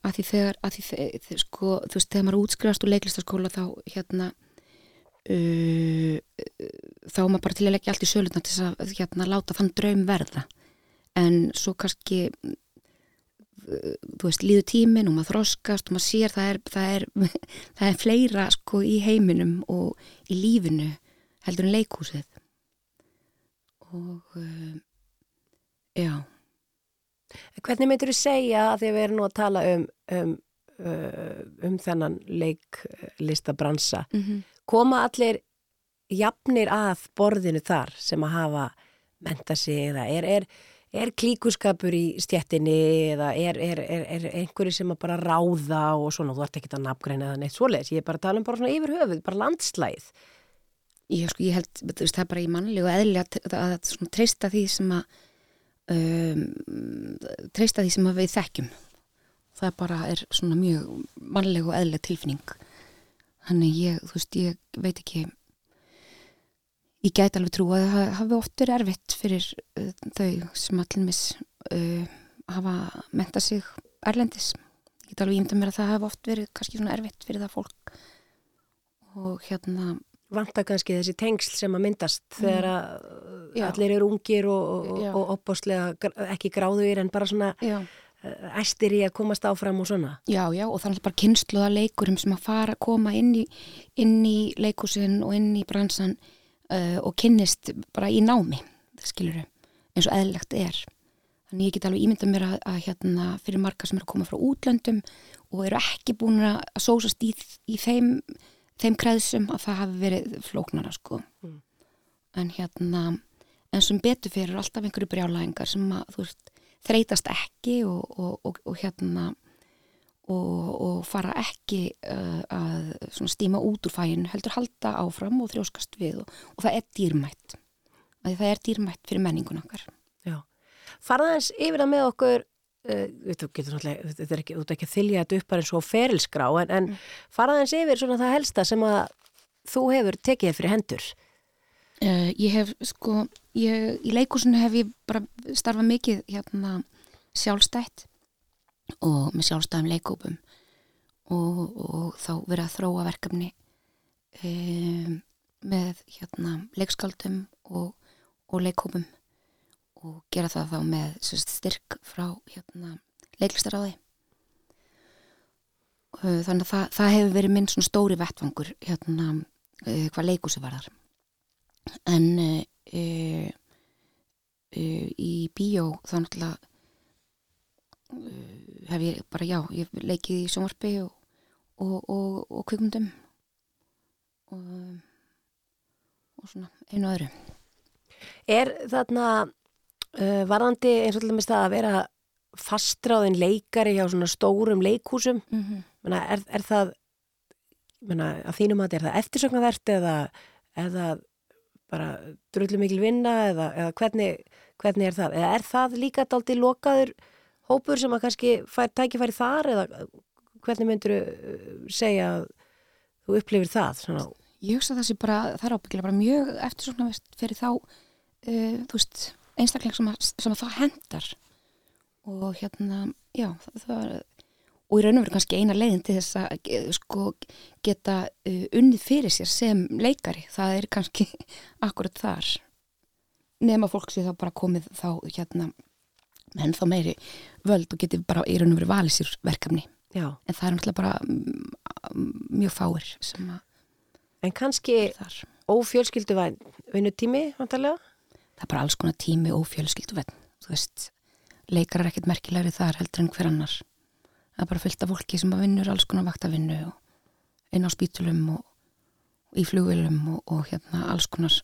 Speaker 4: að því þegar, að því þegar sko, þú veist, þegar maður útskrifast úr leiklistaskóla þá hérna uh, þá maður bara til að leggja allt í sölutna til að hérna láta þann draum verða en svo kannski þú veist, líður tíminn og maður þroskast og maður sér það er, það er, það er fleira sko í heiminum og í lífinu heldur en leikhúsið og uh, já
Speaker 2: Hvernig myndir þú segja að því að við erum nú að tala um, um, uh, um þennan leiklistabransa,
Speaker 4: mm -hmm.
Speaker 2: koma allir jafnir að borðinu þar sem að hafa menta sig eða er, er, er klíkuskapur í stjettinni eða er, er, er, er einhverju sem að bara ráða og svona, þú ert ekki að nafngreina eða neitt svoleiðis, ég er bara að tala um bara svona yfir höfuð, bara landslæð.
Speaker 4: Ég, sko, ég held, þú veist, það er bara í mannlegu eðli að, að, að svona, treysta því sem að um, treysta því sem að við þekkjum. Það bara er svona mjög mannlegu eðlega tilfinning. Þannig ég, þú veist, ég veit ekki ég gæti alveg trú að það hafi oft verið erfitt fyrir uh, þau sem allir mis uh, hafa menta sig erlendis. Ég get alveg ímynda mér að það hafi oft verið kannski svona erfitt fyrir það fólk. Og hérna
Speaker 2: Vanta kannski þessi tengsl sem að myndast þegar að
Speaker 4: Já.
Speaker 2: allir eru ungir og, og, og opbóstlega ekki gráðuðir en bara svona
Speaker 4: já.
Speaker 2: uh, æstir í að komast áfram og svona.
Speaker 4: Já, já, og það er bara kynsluða leikurum sem að fara, koma inn í, inn í leikúsin og inn í bransan uh, og kynnist bara í námi, skilur eins og eðlilegt er. Þannig ég get alveg ímyndað mér að, að hérna fyrir marga sem eru að koma frá útlöndum og eru ekki búin að sósast í, í þeim, þeim kreðsum að það hafi verið flóknara, sko.
Speaker 2: Mm.
Speaker 4: En hérna, en sem betur fyrir alltaf einhverju brjálæðingar sem að, þú veist, þreytast ekki og, og, og, og hérna og, og fara ekki uh, að stíma út úr fæin heldur halda áfram og þrjóskast við og, og það er dýrmætt það er dýrmætt fyrir menningun okkar
Speaker 2: Já. Farða þess yfir það með okkur uh, þú getur náttúrulega, ekki, þú ert ekki að þylja þetta upp bara eins og ferilskrá en, en mm. farða þess yfir svona það helsta sem að þú hefur tekið fyrir hendur.
Speaker 4: uh, Ég hef sko ég, í leikúsinu hef ég bara starfað mikið hérna sjálfstætt og með sjálfstæðum leikópum og, og þá verið að þróa verkefni um, með hérna leikskaldum og, og leikópum og gera það þá með sérst, styrk frá hérna leiklistaráði Uh, þannig að það, það hefur verið minn svona stóri vettvangur hérna uh, hvað leikúsi varðar. En uh, uh, uh, í bíó þá náttúrulega hef ég bara já, ég leikið í sjónvarpi og, og, og, og kvikmundum og, og svona einu öðru
Speaker 2: Er þarna uh, varðandi eins og alltaf það að vera fastráðin leikari hjá svona stórum leikhúsum
Speaker 4: mm -hmm.
Speaker 2: Menna, er, er það menna, að þínum að er það eftirsögnavert eða, eða bara drullu mikil vinna eða, eða hvernig, hvernig er það? Eða er það líka daldi lokaður hópur sem að kannski fær tækifæri þar eða hvernig myndur segja að þú upplifir það? Svona,
Speaker 4: Ég hugsa að það sé bara, það er ábyggilega bara mjög eftirsóknarvert fyrir þá uh, þú veist, einstakling sem að, sem að það hendar og hérna, já, það, það er og í raun og veru kannski eina leiðin til þess að eh, sko geta uh, unnið fyrir sér sem leikari. Það er kannski akkurat þar. Nema fólk sé þá bara komið þá hérna menn þá meiri völd og geti bara í raun og veru valið sér verkefni.
Speaker 2: Já,
Speaker 4: en það er náttúrulega bara mm, mjög fáir
Speaker 2: en kannski ófjölskyldu vinnutími, vantarlega?
Speaker 4: það er bara alls konar tími og fjölskyldu venn þú veist, leikar er ekkert merkilegri þar heldur en hver annar. Það er bara fullt af fólki sem að vinnur alls konar vaktavinnu og inn á spítulum og, og í flugvilum og, og hérna alls konar.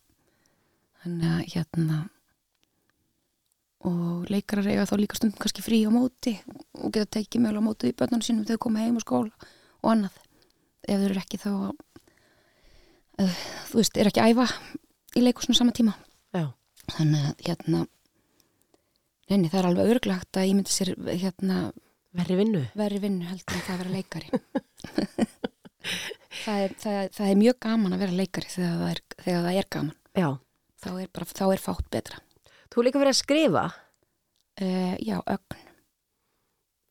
Speaker 4: Þannig að hérna og leikarar eiga þá líka stundum kannski frí á móti og geta tekið mögulega á móti í börnunum sínum þegar þau koma heim á skóla og annað ef þau eru ekki þá uh, þú veist, er ekki að æfa í leikusinu sama tíma
Speaker 2: Já.
Speaker 4: þannig að hérna neini, það er alveg örglagt að ég myndi sér hérna
Speaker 2: Verri vinnu.
Speaker 4: verri vinnu heldur en það að vera leikari það, er, það, það er mjög gaman að vera leikari þegar það er, þegar það er gaman
Speaker 2: Já.
Speaker 4: þá er, bara, þá er fátt betra
Speaker 2: Þú líka verið að skrifa.
Speaker 4: uh, já, ögn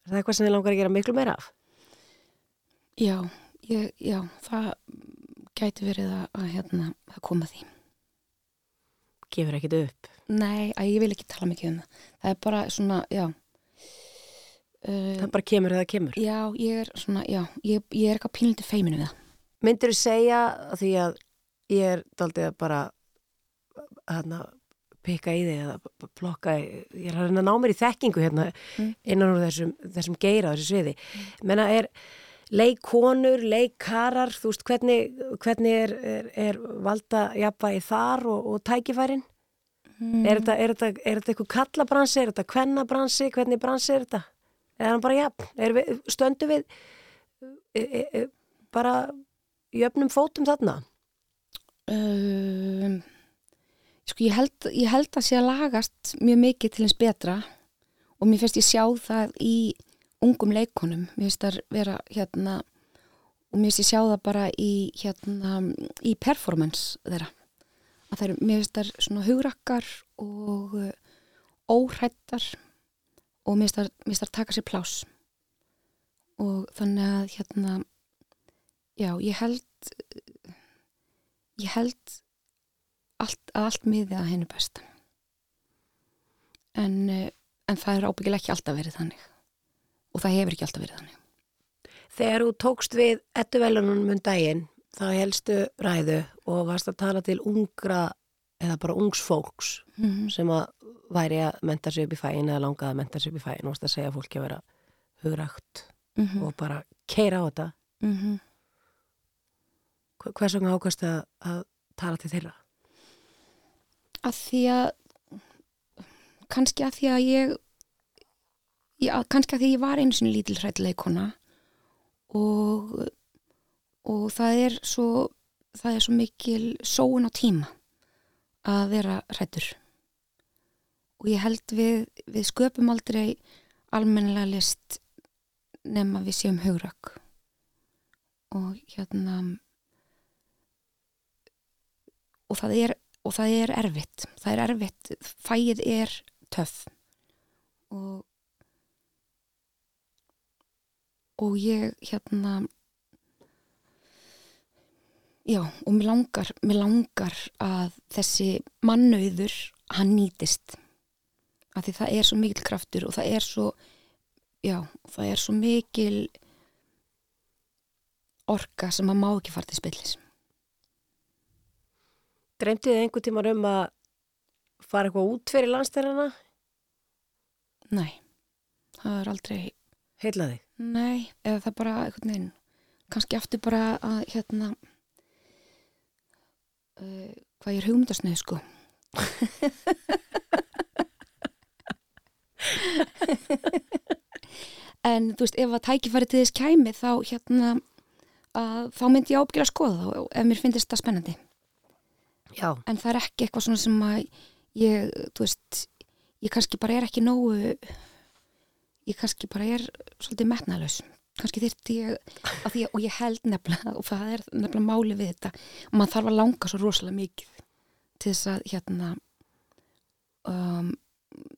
Speaker 2: Er það eitthvað sem þið langar að gera miklu meira af?
Speaker 4: já, ég, já, það gæti verið að, að hérna, að koma því
Speaker 2: Gefur ekkit upp.
Speaker 4: nei, að ég vil ekki tala mikið um það það er bara svona, já uh,
Speaker 2: Það bara kemur eða kemur.
Speaker 4: já, ég er svona, já ég, ég er eitthvað pínliti feiminu við það
Speaker 2: Myndir þú segja því að ég er daldið að bara hérna, pikka í þig eða plokka, ég er að reyna að ná mér í þekkingu hérna
Speaker 4: Mm.
Speaker 2: innan úr þessum, þessum geira þessu sviði. Menna er leikkonur, leikkarar, þú veist hvernig, hvernig er, er, er valda jafnvægi þar og, og tækifærin? Er þetta, er þetta, er þetta eitthvað kallabransi, er þetta kvennabransi, hvernig bransi er þetta? Er hann bara jafn? Er við, stöndu við e, e, e, bara jöfnum fótum þarna?
Speaker 4: um, sko ég held, ég held að sé að lagast mjög mikið til eins betra og mér finnst ég sjá það í ungum leikonum mér finnst það vera hérna og mér finnst ég sjá það bara í hérna í performance þeirra. Að það er, mér finnst það svona hugrakkar og uh, óhrættar og mér finnst það taka sér plás og þannig að hérna já, ég held ég held allt, að allt miði að henni besta en, eh, en það er ábyggilega ekki alltaf verið þannig og það hefur ekki alltaf verið þannig
Speaker 2: Þegar þú tókst við ettuvelunum um daginn, þá helstu ræðu og varst að tala til ungra eða bara ungs fólks
Speaker 4: mm
Speaker 2: sem að væri að menta sig upp í fæin eða langaði að menta sig upp í fæin og varst að segja fólki að vera hugrægt
Speaker 4: -hmm.
Speaker 2: og bara keira á þetta.
Speaker 4: Mm -hmm.
Speaker 2: Hva- Hvers vegna ákvæmst að, að tala til þeirra?
Speaker 4: Að því að kannski að því að ég já, kannski að því ég var einu sinni lítil hrættileikona og og það er svo það er svo mikil sóun á tíma að vera hrættur og ég held við við sköpum aldrei almennilega list nema við séum hugrak og hérna og það er og það er erfitt. Það er erfitt, fæið er töff. Og og ég hérna já, og mér langar mér langar að þessi mannauður, hann nýtist. Af því það er svo mikil kraftur og það er svo já, það er svo mikil orka sem að má ekki fara til spillis
Speaker 2: Dreymdi þið einhver tímar um að fara eitthvað út fyrir landstærana?
Speaker 4: nei, það er aldrei
Speaker 2: Heila þig?
Speaker 4: Nei, eða það bara einhvern veginn kannski aftur bara að hérna uh, hvað ég er hugmyndasneið sko en þú veist ef að tækifæri til þess kæmi þá hérna að, þá myndi ég ábyggilega að skoða og ef mér finnst það spennandi
Speaker 2: Já.
Speaker 4: en það er ekki eitthvað svona sem að ég, þú veist ég kannski bara er ekki nógu ég kannski bara er svolítið metnaðlaus kannski þyrfti ég að og ég held nefnilega og það er nefnilega máli við þetta og maður þarf að langa svo rosalega mikið til þess að hérna um,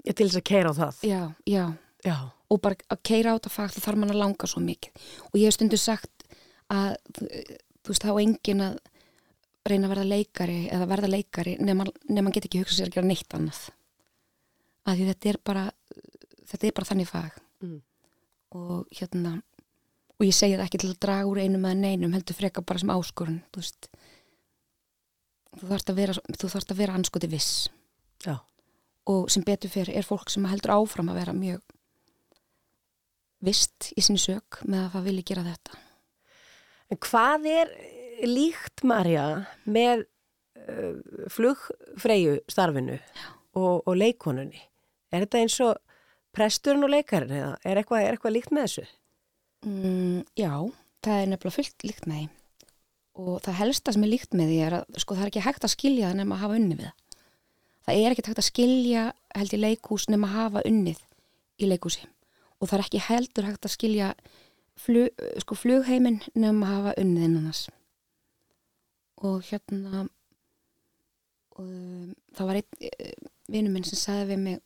Speaker 2: Ég til þess að keira á það.
Speaker 4: já, já
Speaker 2: Já.
Speaker 4: og bara að keira á þetta þá þarf mann að langa svo mikið og ég hef stundu sagt að þú veist þá engin að reyna að verða leikari eða verða leikari nema man get ekki hugsað sér að gera neitt annað. Að því þetta er bara þetta er bara þannig fag.
Speaker 2: Mm.
Speaker 4: og hérna og ég segi það ekki til að draga úr einum eða neinum heldur freka bara sem áskorun þú veist. Þú þarfst að vera, að vera anskoti viss.
Speaker 2: Já.
Speaker 4: og sem betur fyrir er fólk sem heldur áfram að vera mjög vist í sinni sök með að það vilji gera þetta.
Speaker 2: En hvað er líkt, Marja, með uh, flugfreyju starfinu og, og leikonunni? Er þetta eins og presturinn og leikarinn eða er eitthvað, er eitthvað líkt með þessu?
Speaker 4: mm, Já, það er nefnilega fullt líkt með því. Og það helsta sem er líkt með því er að sko það er ekki hægt að skilja það nema að hafa unnið við það. Það er ekki hægt að skilja held í leikhús nema að hafa unnið í leikhúsi. Og það er ekki heldur hægt að skilja flug, sko flugheiminn nema að hafa unnið innan þess og hérna og, um, það var einn uh, vinur minn sem sagði við mig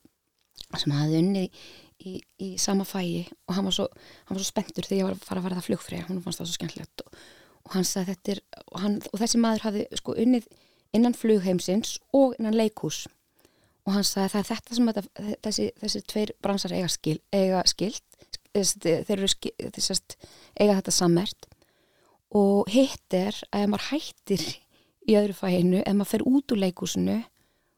Speaker 4: sem hafði unnið í, í, sama fæi og hann var svo, hann var svo spenntur þegar ég var að fara að verða flugfreyja, hún fannst það svo skemmtilegt og, og hann sagði þetta er og, hann, og þessi maður hafði sko unnið innan flugheimsins og innan leikhús og hann sagði það er þetta sem þetta, þessi, þessi tveir bransar eiga, skil, eiga skilt þessi, þeir eru skil, eiga þetta sammert og hitt er að ef maður hættir í öðru fæinu, ef maður fer út úr leikhúsinu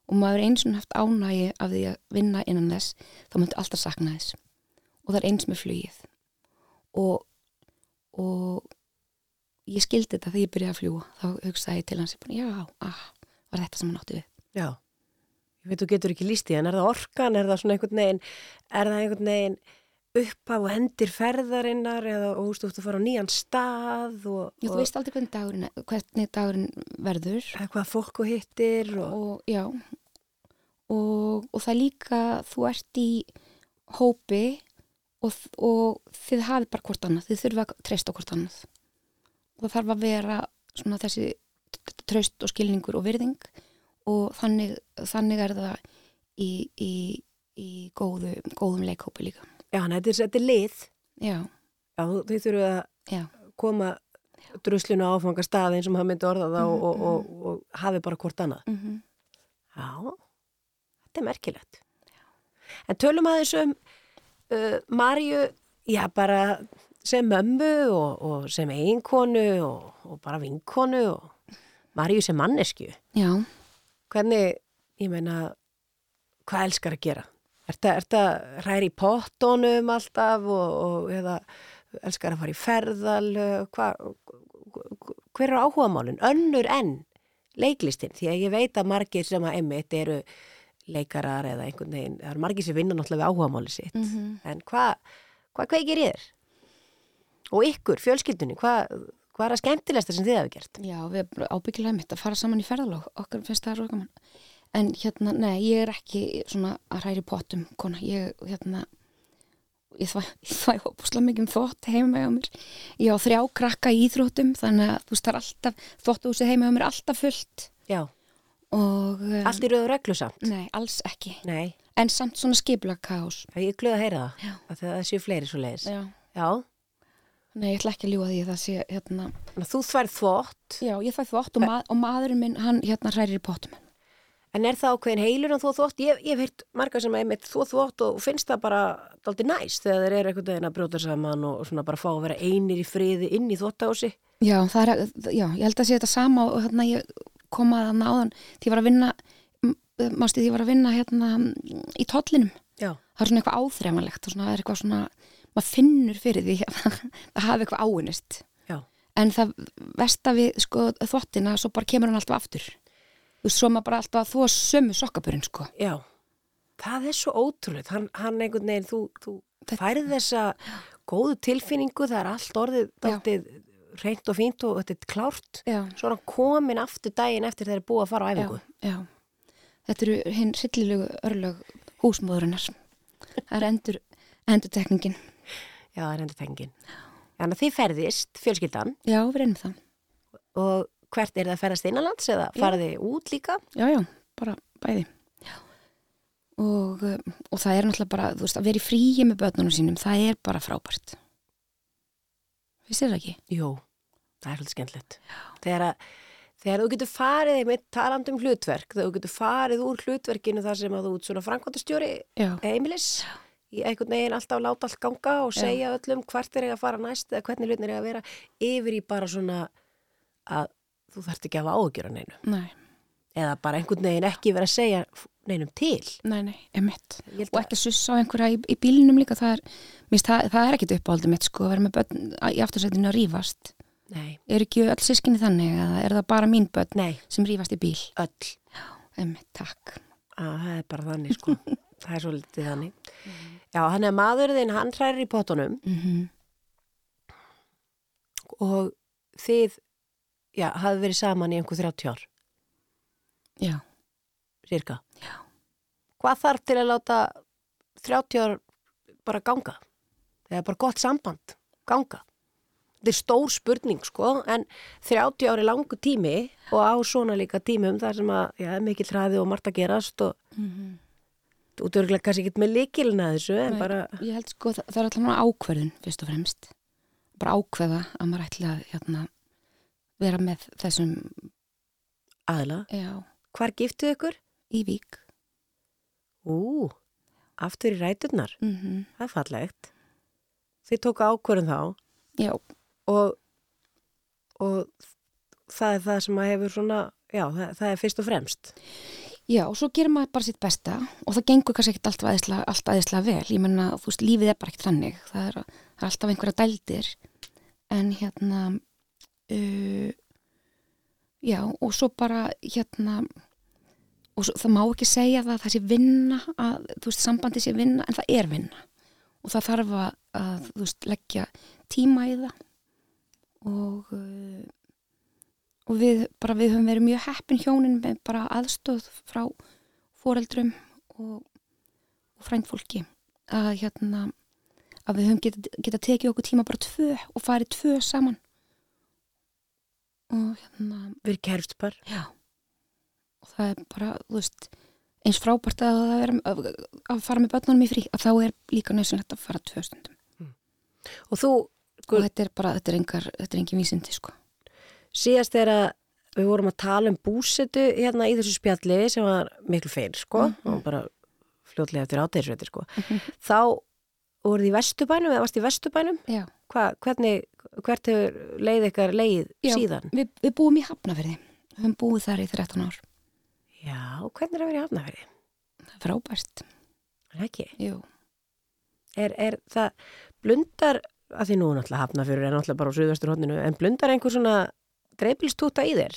Speaker 4: og maður er eins og haft ánægi af því að vinna innan þess þá maður alltaf sakna þess. Og það er eins með flugið. Og, og ég skildi þetta þegar ég byrjaði að fljúa þá hugsaði ég til hans já, ah, var þetta sem hann átti við?
Speaker 2: Já. Ég veit, þú getur ekki líst í en er það orkan, er það svona einhvern veginn, er það einhvern veginn uppá og hendir ferðarinnar eða og þú veist, þú fara á nýjan stað og,
Speaker 4: Já, þú veist aldrei dagurinn, hvernig dagurinn verður.
Speaker 2: Hvað fólk og hittir og,
Speaker 4: og já. Og, og það er líka þú ert í hópi og, og þið hafið bara hvort annað, þið þurfa að treysta á hvort annað. Og það þarf að vera svona þessi tröst og skilningur og virðing og þannig, þannig er það í, í, í góðu, góðum leikhópi líka
Speaker 2: já, þetta er, þetta er lið.
Speaker 4: Já,
Speaker 2: já, þú- þið þurfu að
Speaker 4: já,
Speaker 2: koma druslinu á áfanga stað eins og maður myndi orða það
Speaker 4: Mhm,
Speaker 2: og, og, og, og hafi bara hvort annað.
Speaker 4: Mm
Speaker 2: Já, þetta er merkilegt. En tölum aðeins um uh, Marju, já bara sem mömmu og, og sem eiginkonu og, og bara vinkonu og Marju sem mannesku.
Speaker 4: já.
Speaker 2: Hvernig, ég meina, hvað elskar að gera? Er þetta hræri í pottónum alltaf og, og eða elskar að fara í ferðal? Hva, hver er áhugamálin? Önnur enn leiklistin? Því að ég veit að margir sem að emmitt eru leikarar eða einhvern veginn, það eru margir sem vinna náttúrulega við áhugamáli sitt.
Speaker 4: Mhm.
Speaker 2: En hvað hva kveikir ég þér? Og ykkur, fjölskyldunni, hvað hva er það skemmtilegsta sem þið hafi gert?
Speaker 4: Já, við ábyggilega mitt að fara saman í ferðalóg, okkur finnst það rokamann. En hérna, nei, ég er ekki svona að hræri pottum, kona. Ég, hérna, ég þvæ, ég þvæ hópuslega mikið um þvott heima hjá mér. Ég á þrjá krakka í íþróttum, þannig að þú veist, það er alltaf, þvottuhúsið heima hjá mér alltaf fullt.
Speaker 2: Já,
Speaker 4: Og, um,
Speaker 2: allt í rauðu reglu samt?
Speaker 4: Nei, alls ekki.
Speaker 2: Nei,
Speaker 4: En samt svona skipla kaos.
Speaker 2: það er ég glöð að heyra það,
Speaker 4: Já.
Speaker 2: að það séu fleiri svo leiðis.
Speaker 4: Já.
Speaker 2: Já,
Speaker 4: Nei, ég ætla ekki að ljúga því að það sé, hérna,
Speaker 2: þannig að þú þværð þvott,
Speaker 4: já, ég þvæ þvott og, ma og maðurinn minn, hann, hérna, hrærir í pottum.
Speaker 2: En er það ákveðin heilur en þú þvott? Ég, ég hef heyrt marga sem er mitt þú þvott og finnst það bara daldi næst þegar þeir eru einhvern veginn að brjóta saman og svona bara fá að vera einir í friði inn í þvottási.
Speaker 4: Já, er, já, ég held að sé þetta sama og hérna ég kom að þarna áðan því ég var að vinna, mástu því ég var að vinna hérna í tollinum.
Speaker 2: Já,
Speaker 4: það er svona eitthvað áþreifanlegt og svona, er eitthvað svona, maður finnur fyrir því að það hafi eitthvað áunnist.
Speaker 2: Já,
Speaker 4: en það versta við sko þvottina, svo bara kemur hann alltaf aftur þú svo maður bara alltaf að þvó sömu sokkapurinn sko.
Speaker 2: Já. Það er svo ótrúlega, hann, hann einhvern veginn, þú, þú færð þessa góðu tilfinningu, það er allt orðið daldið reynt og fínt og þetta er klárt.
Speaker 4: Já,
Speaker 2: Svo er hann komin aftur daginn eftir þeir eru búið að fara á
Speaker 4: já,
Speaker 2: æfingu.
Speaker 4: já. Þetta eru hinn sillilegu örlög húsmóðurinnar. Það er endur, endur tekningin
Speaker 2: Já, það er endur tengin. Þannig að þið ferðist, fjölskyldan,
Speaker 4: Já, við reynum það.
Speaker 2: Og hvert er það að ferðast innanlands eða farið þið út líka?
Speaker 4: Já, já, bara bæði já. Og, um, og það er náttúrulega bara, þú veist, að vera í fríi með börnunum sínum, það er bara frábært Finnst þér það ekki?
Speaker 2: Jú, það er svolítið skemmtilegt. Þegar, að, þegar þú getur farið með talandum hlutverk, þegar þú getur farið úr hlutverkinu þar sem að þú ert svona framkvæmtastjóri
Speaker 4: Já,
Speaker 2: heimilis, í einhvern veginn alltaf láta allt ganga og segja öllum hvert er ég að fara næst eða hvernig hlutin er að vera, yfir í bara svona að þú þarft ekki að hafa áhugjur á neinu.
Speaker 4: nei,
Speaker 2: Eða bara einhvern veginn ekki vera að segja neinum til.
Speaker 4: nei, nei, og ekki sussa á einhverja í, í bílnum líka það er, mist, það, það er ekkit uppáhaldið mitt sko að vera með börn í aftursætinu að rífast
Speaker 2: Nei,
Speaker 4: er ekki öll sískinni þannig eða er það bara mín börn sem rífast í bíl
Speaker 2: öll.
Speaker 4: emitt, takk
Speaker 2: Að, það er bara þannig, sko. það er svo litið þannig. Já, hann er maðurðinn, hann hrærir í potunum
Speaker 4: mm
Speaker 2: og þið, já, hafði verið saman í einhver 30 ár,
Speaker 4: já,
Speaker 2: cirka.
Speaker 4: Já.
Speaker 2: Hvað þarf til að láta 30 ár bara ganga? Það er bara gott samband, ganga. Þetta er stór spurning, sko, en 30 ár er langu tími og á svona líka tímum þar sem að, já, mikill hraði og margt að gerast og
Speaker 4: mm
Speaker 2: þú dörglega kannski ekki með líkilina þessu, en
Speaker 4: Nei.
Speaker 2: bara,
Speaker 4: ég held sko það, það er alltaf ákverðin fyrst og fremst bara ákveða að maður ætla að hérna, vera með þessum
Speaker 2: aðla.
Speaker 4: já,
Speaker 2: Hvar giftuð ykkur?
Speaker 4: í vík
Speaker 2: Ú, aftur í ræturnar.
Speaker 4: mm
Speaker 2: Það er fallegt. Þið tóku ákvörðum þá
Speaker 4: já,
Speaker 2: og, og það er það sem að hefur svona, já, það, það er fyrst og fremst.
Speaker 4: Já, og svo gerir maður bara sitt besta og það gengur kannski ekkert alltaf aðeinslega, alltaf aðeinslega vel. Ég menna, þú veist, lífið er bara ekkert þannig. Það er, það er alltaf einhverja dældir. En hérna, uh, já, og svo bara, hérna, og svo, það má ekki segja það að það sé vinna, að, þú veist, sambandi sé vinna, en það er vinna. Og það þarf að, að þú veist, leggja tíma í það. Og... Uh, og við, bara við höfum verið mjög heppin hjónin með bara aðstóð frá foreldrum og, og frændfólki að hérna að við höfum geta, geta tekið okkur tíma bara tvö og farið tvö saman og hérna
Speaker 2: Við erum kærustpar.
Speaker 4: já. Og það er bara, þú veist eins frábært að, vera, að, að fara með börnunum í frí að þá er líka nöðsynlegt að fara tvö stundum.
Speaker 2: Og þú,
Speaker 4: og þetta er bara, þetta er engar þetta er engin vísindi sko.
Speaker 2: Síðast þegar við vorum að tala um búsetu hérna í þessu spjalli sem var miklu feil, sko, og bara fljótlega eftir átegisveiti, sko. Þá voruð í Vesturbænum eða varst í Vesturbænum?
Speaker 4: já,
Speaker 2: Hva, hvernig, hvert hefur leið ykkar leið
Speaker 4: Já.
Speaker 2: síðan?
Speaker 4: við, við búum í Hafnafyrði við höfum búið þar í 13 ár
Speaker 2: Já, hvernig er að vera í Hafnafjörði?
Speaker 4: það er frábært
Speaker 2: Er það ekki?
Speaker 4: Jú.
Speaker 2: Er, er það blundar, að því nú náttúrulega Hafnafjörður er náttúrulega bara á suðvestur hodninu, en blundar einhver svona dreifilstúta í þér?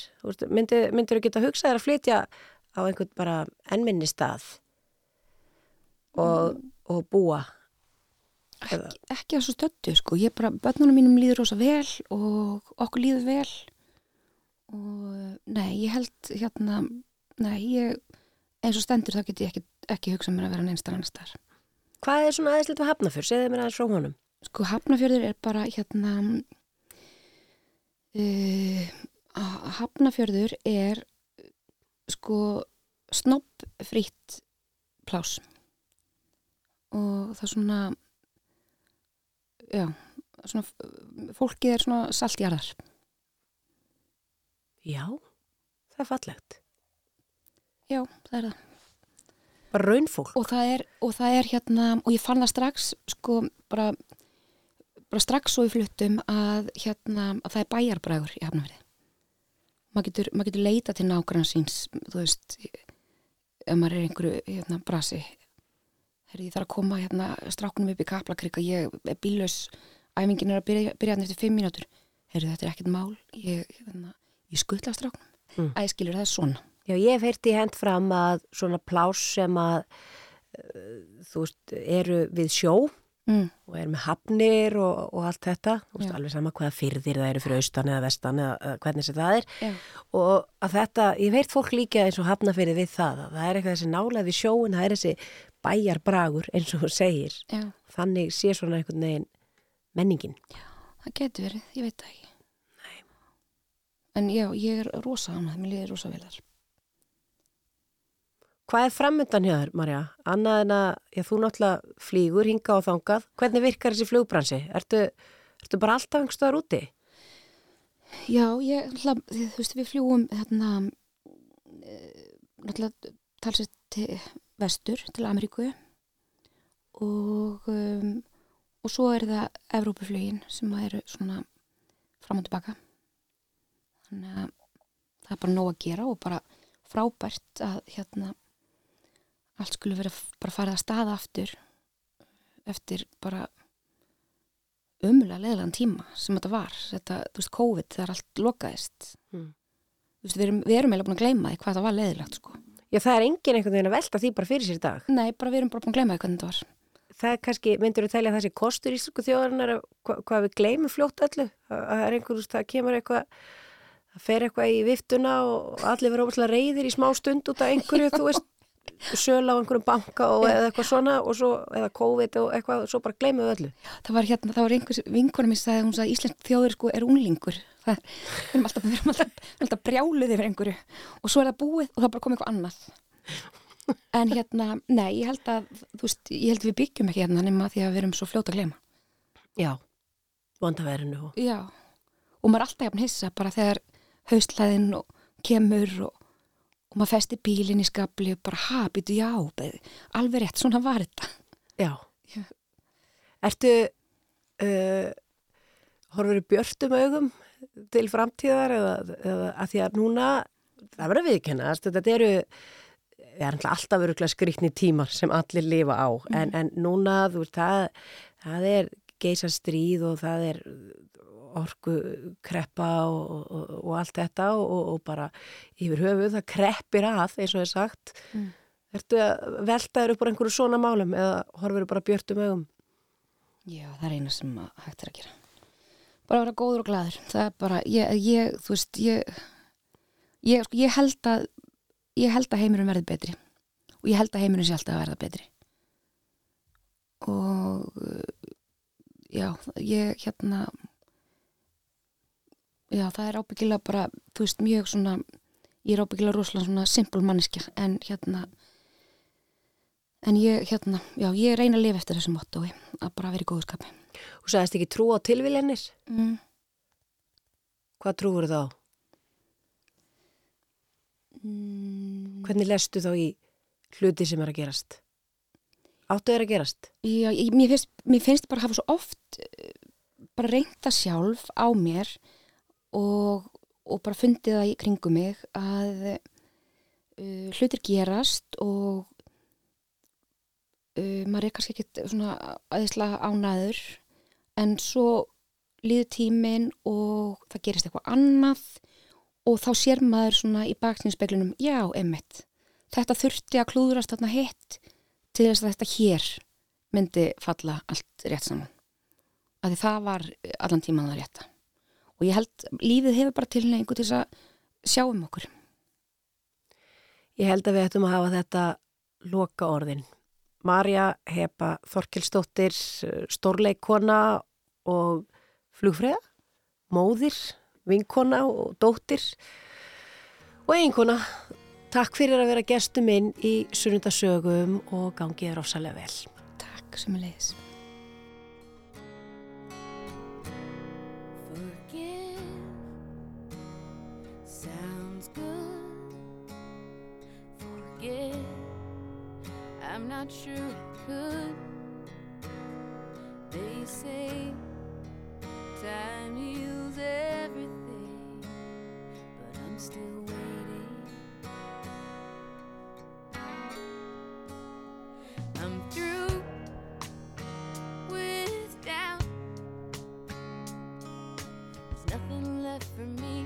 Speaker 2: Myndir þú geta hugsað þér að flytja á einhvern bara ennminni stað og, og búa?
Speaker 4: Ekki, ekki að svo stöttu sko. ég bara, börnunum mínum líður rosa vel og okkur líður vel og nei, ég held hérna, nei, ég eins og stendur þá get ég ekki, ekki hugsað mér að vera neinstar annars þar
Speaker 2: hvað er svona aðeinslegt við Hafnafjörð? Segðu mér aðeins frá honum.
Speaker 4: sko Hafnafjörður er bara hérna uh, Hafnafjörður er sko snoppfrýtt plás og það er svona já svona, fólkið er svona saltjarðar
Speaker 2: Já, það er fallegt.
Speaker 4: já, það er það
Speaker 2: Bara raunfólk.
Speaker 4: og það er, og það er hérna og ég fann það strax sko bara, bara strax svo í fluttum að hérna að það er bæjarbrægur í Hafnafjörði maður getur, mað getur leita til nágrann síns þú veist ef maður er einhverju hérna brasi Herri, ég þarf að koma hérna strákunum upp í Kaplakrika ég er bílaus æfingin er að byrja, byrja hérna eftir fimm mínútur Herri, þetta er ekkert mál ég, hérna, ég skuttla strákunum
Speaker 2: Mm.
Speaker 4: æskilur það er svona
Speaker 2: Já, ég hef heyrti hend fram að svona plás sem að uh, þú veist, eru við sjó
Speaker 4: mm.
Speaker 2: og eru með hafnir og, og allt þetta, þú veist,
Speaker 4: Já.
Speaker 2: alveg sama hvaða fyrðir það eru fyrir austan eða vestan eða, hvernig sem það er
Speaker 4: Já.
Speaker 2: og að þetta, ég veit fólk líka eins og hafna fyrir við það, að það er eitthvað þessi nálega við sjóin, það er þessi bæjarbragur eins og þú segir,
Speaker 4: Já.
Speaker 2: þannig sé svona einhvern veginn menningin.
Speaker 4: Það getur verið, ég veit ekki. Nei. En já, ég er rosa ánað, mér liður rosa vel þar.
Speaker 2: Hvað er framöndan hjá þér, Marja? Annað en að, já, þú náttúrulega flýgur, hinga og þangað. Hvernig virkar þessi flugbransi? Ertu, ertu bara alltaf einhverstaðar úti?
Speaker 4: Já, ég, hlað, þú veist, við fljúum hérna, eh, náttúrulega talsett til vestur, til Ameríku og, um, og svo er það Evrópuflugin sem eru svona fram og tilbaka. Þannig að það er bara nóg að gera og bara frábært að hérna allt skulle vera f- bara farið að staða aftur eftir bara umulega leðilegan tíma sem þetta var þetta, þú veist, COVID, þegar allt lokaðist
Speaker 2: Mm.
Speaker 4: þú veist, við erum, við erum eiginlega búin að gleyma því hvað það var leðilegt sko.
Speaker 2: Já, það er engin einhvern veginn að velta því bara fyrir sér í dag.
Speaker 4: nei, bara við erum bara búin að gleyma því hvernig þetta var
Speaker 2: Það er kannski, myndur þú telja þessi kostur íslensku þjóðarinnar að hva, hvað við gleymum fljótt öllu? Að það er einhver, þú veist, það kemur eitthvað, það fer eitthvað í viftuna og allir verður óbúslega reyðir í smá stund út af einhverju, þú veist, söl á einhverjum banka og eða eitthvað svona og svo, eða COVID og eitthvað, og svo bara gleymum við öllu.
Speaker 4: það var hérna, það var einhvers vinkona mér sagði, hún sagði, íslensk þjóður sko er unglingur. Það, erum alltaf, við erum alltaf, við erum alltaf brjáluð yfir einhverju. Og svo er það búið og það bara komið eitthvað annað. En hérna, nei, ég held að þú veist, ég held að við byggjum ekki hérna nema því að við erum svo fljóta að gleyma.
Speaker 2: Já, vondaverinu og...
Speaker 4: já, og maður er alltaf jafn hissa bara þegar haustlæðin og kemur og, og maður festi bílinn í skabli og bara, ha, býtu já, beð, alveg rétt, svona var þetta
Speaker 2: Já.
Speaker 4: Já.
Speaker 2: Ertu, uh, horfur björtum augum til framtíðar eða, eða að því að núna, það verður viðkennast, þetta eru, það er alltaf öruglega skrýtni tímar sem allir lifa á, en, en núna, þú veist, það, það er geisa stríð og það er orku kreppa og, og, og allt þetta og, og bara yfir höfuð, það kreppir að, eins og er sagt.
Speaker 4: Mm.
Speaker 2: Ertu að velta þér upp úr einhverju svona málum eða horfur bara björtum augum?
Speaker 4: Já, það er eina sem að hægt er að gera. Bara vera góður og glaður. Það er bara, ég, ég þú veist, ég, ég, sko, ég held að, ég held að heimurinn verði betri. Og ég held að heimurinn sé alltaf að verða betri. Og, já, ég, hérna, já, það er ábyggilega bara, þú veist, mjög svona, ég er ábyggilega rosalega svona simpul manneskja, en hérna, en ég, hérna, já, ég reyna að lifa eftir þessu mottói, að bara vera í góðu skapi.
Speaker 2: Þú sagðist ekki trú á tilviljanir?
Speaker 4: Mm.
Speaker 2: Hvað trúur þá?
Speaker 4: Mm.
Speaker 2: Hvernig lestu þá í hluti sem er að gerast? Áttu er að gerast?
Speaker 4: Já, ég, mér, finnst, mér finnst bara að hafa svo oft eh, bara reynda sjálf á mér og, og bara fundið það í kringum mig að uh, hlutir gerast og uh, maður er kannski ekkit svona aðeinslega ánæður en svo líður tíminn og það gerist eitthvað annað og þá sér maður svona í baksinspeglinum, já, emmitt þetta þurfti að klúðrast þarna hitt til þess að þetta hér myndi falla allt rétt saman. Af því það var allan tíman það rétta. Og ég held, lífið hefur bara tilneingu til þess að sjá um okkur.
Speaker 2: Ég held að við ættum að hafa þetta loka orðin. Marja Hepa Þorkelsdóttir, stórleikona og flugfræða, móðir, vinkona og dóttir og eiginkona. Takk fyrir að vera gestum minn í sunnundasögum og gangið er ofsalega vel.
Speaker 4: Takk sem er leiðis.
Speaker 3: Not sure I could. They say time heals everything, but I'm still waiting. I'm through with doubt. There's nothing left for me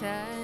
Speaker 3: time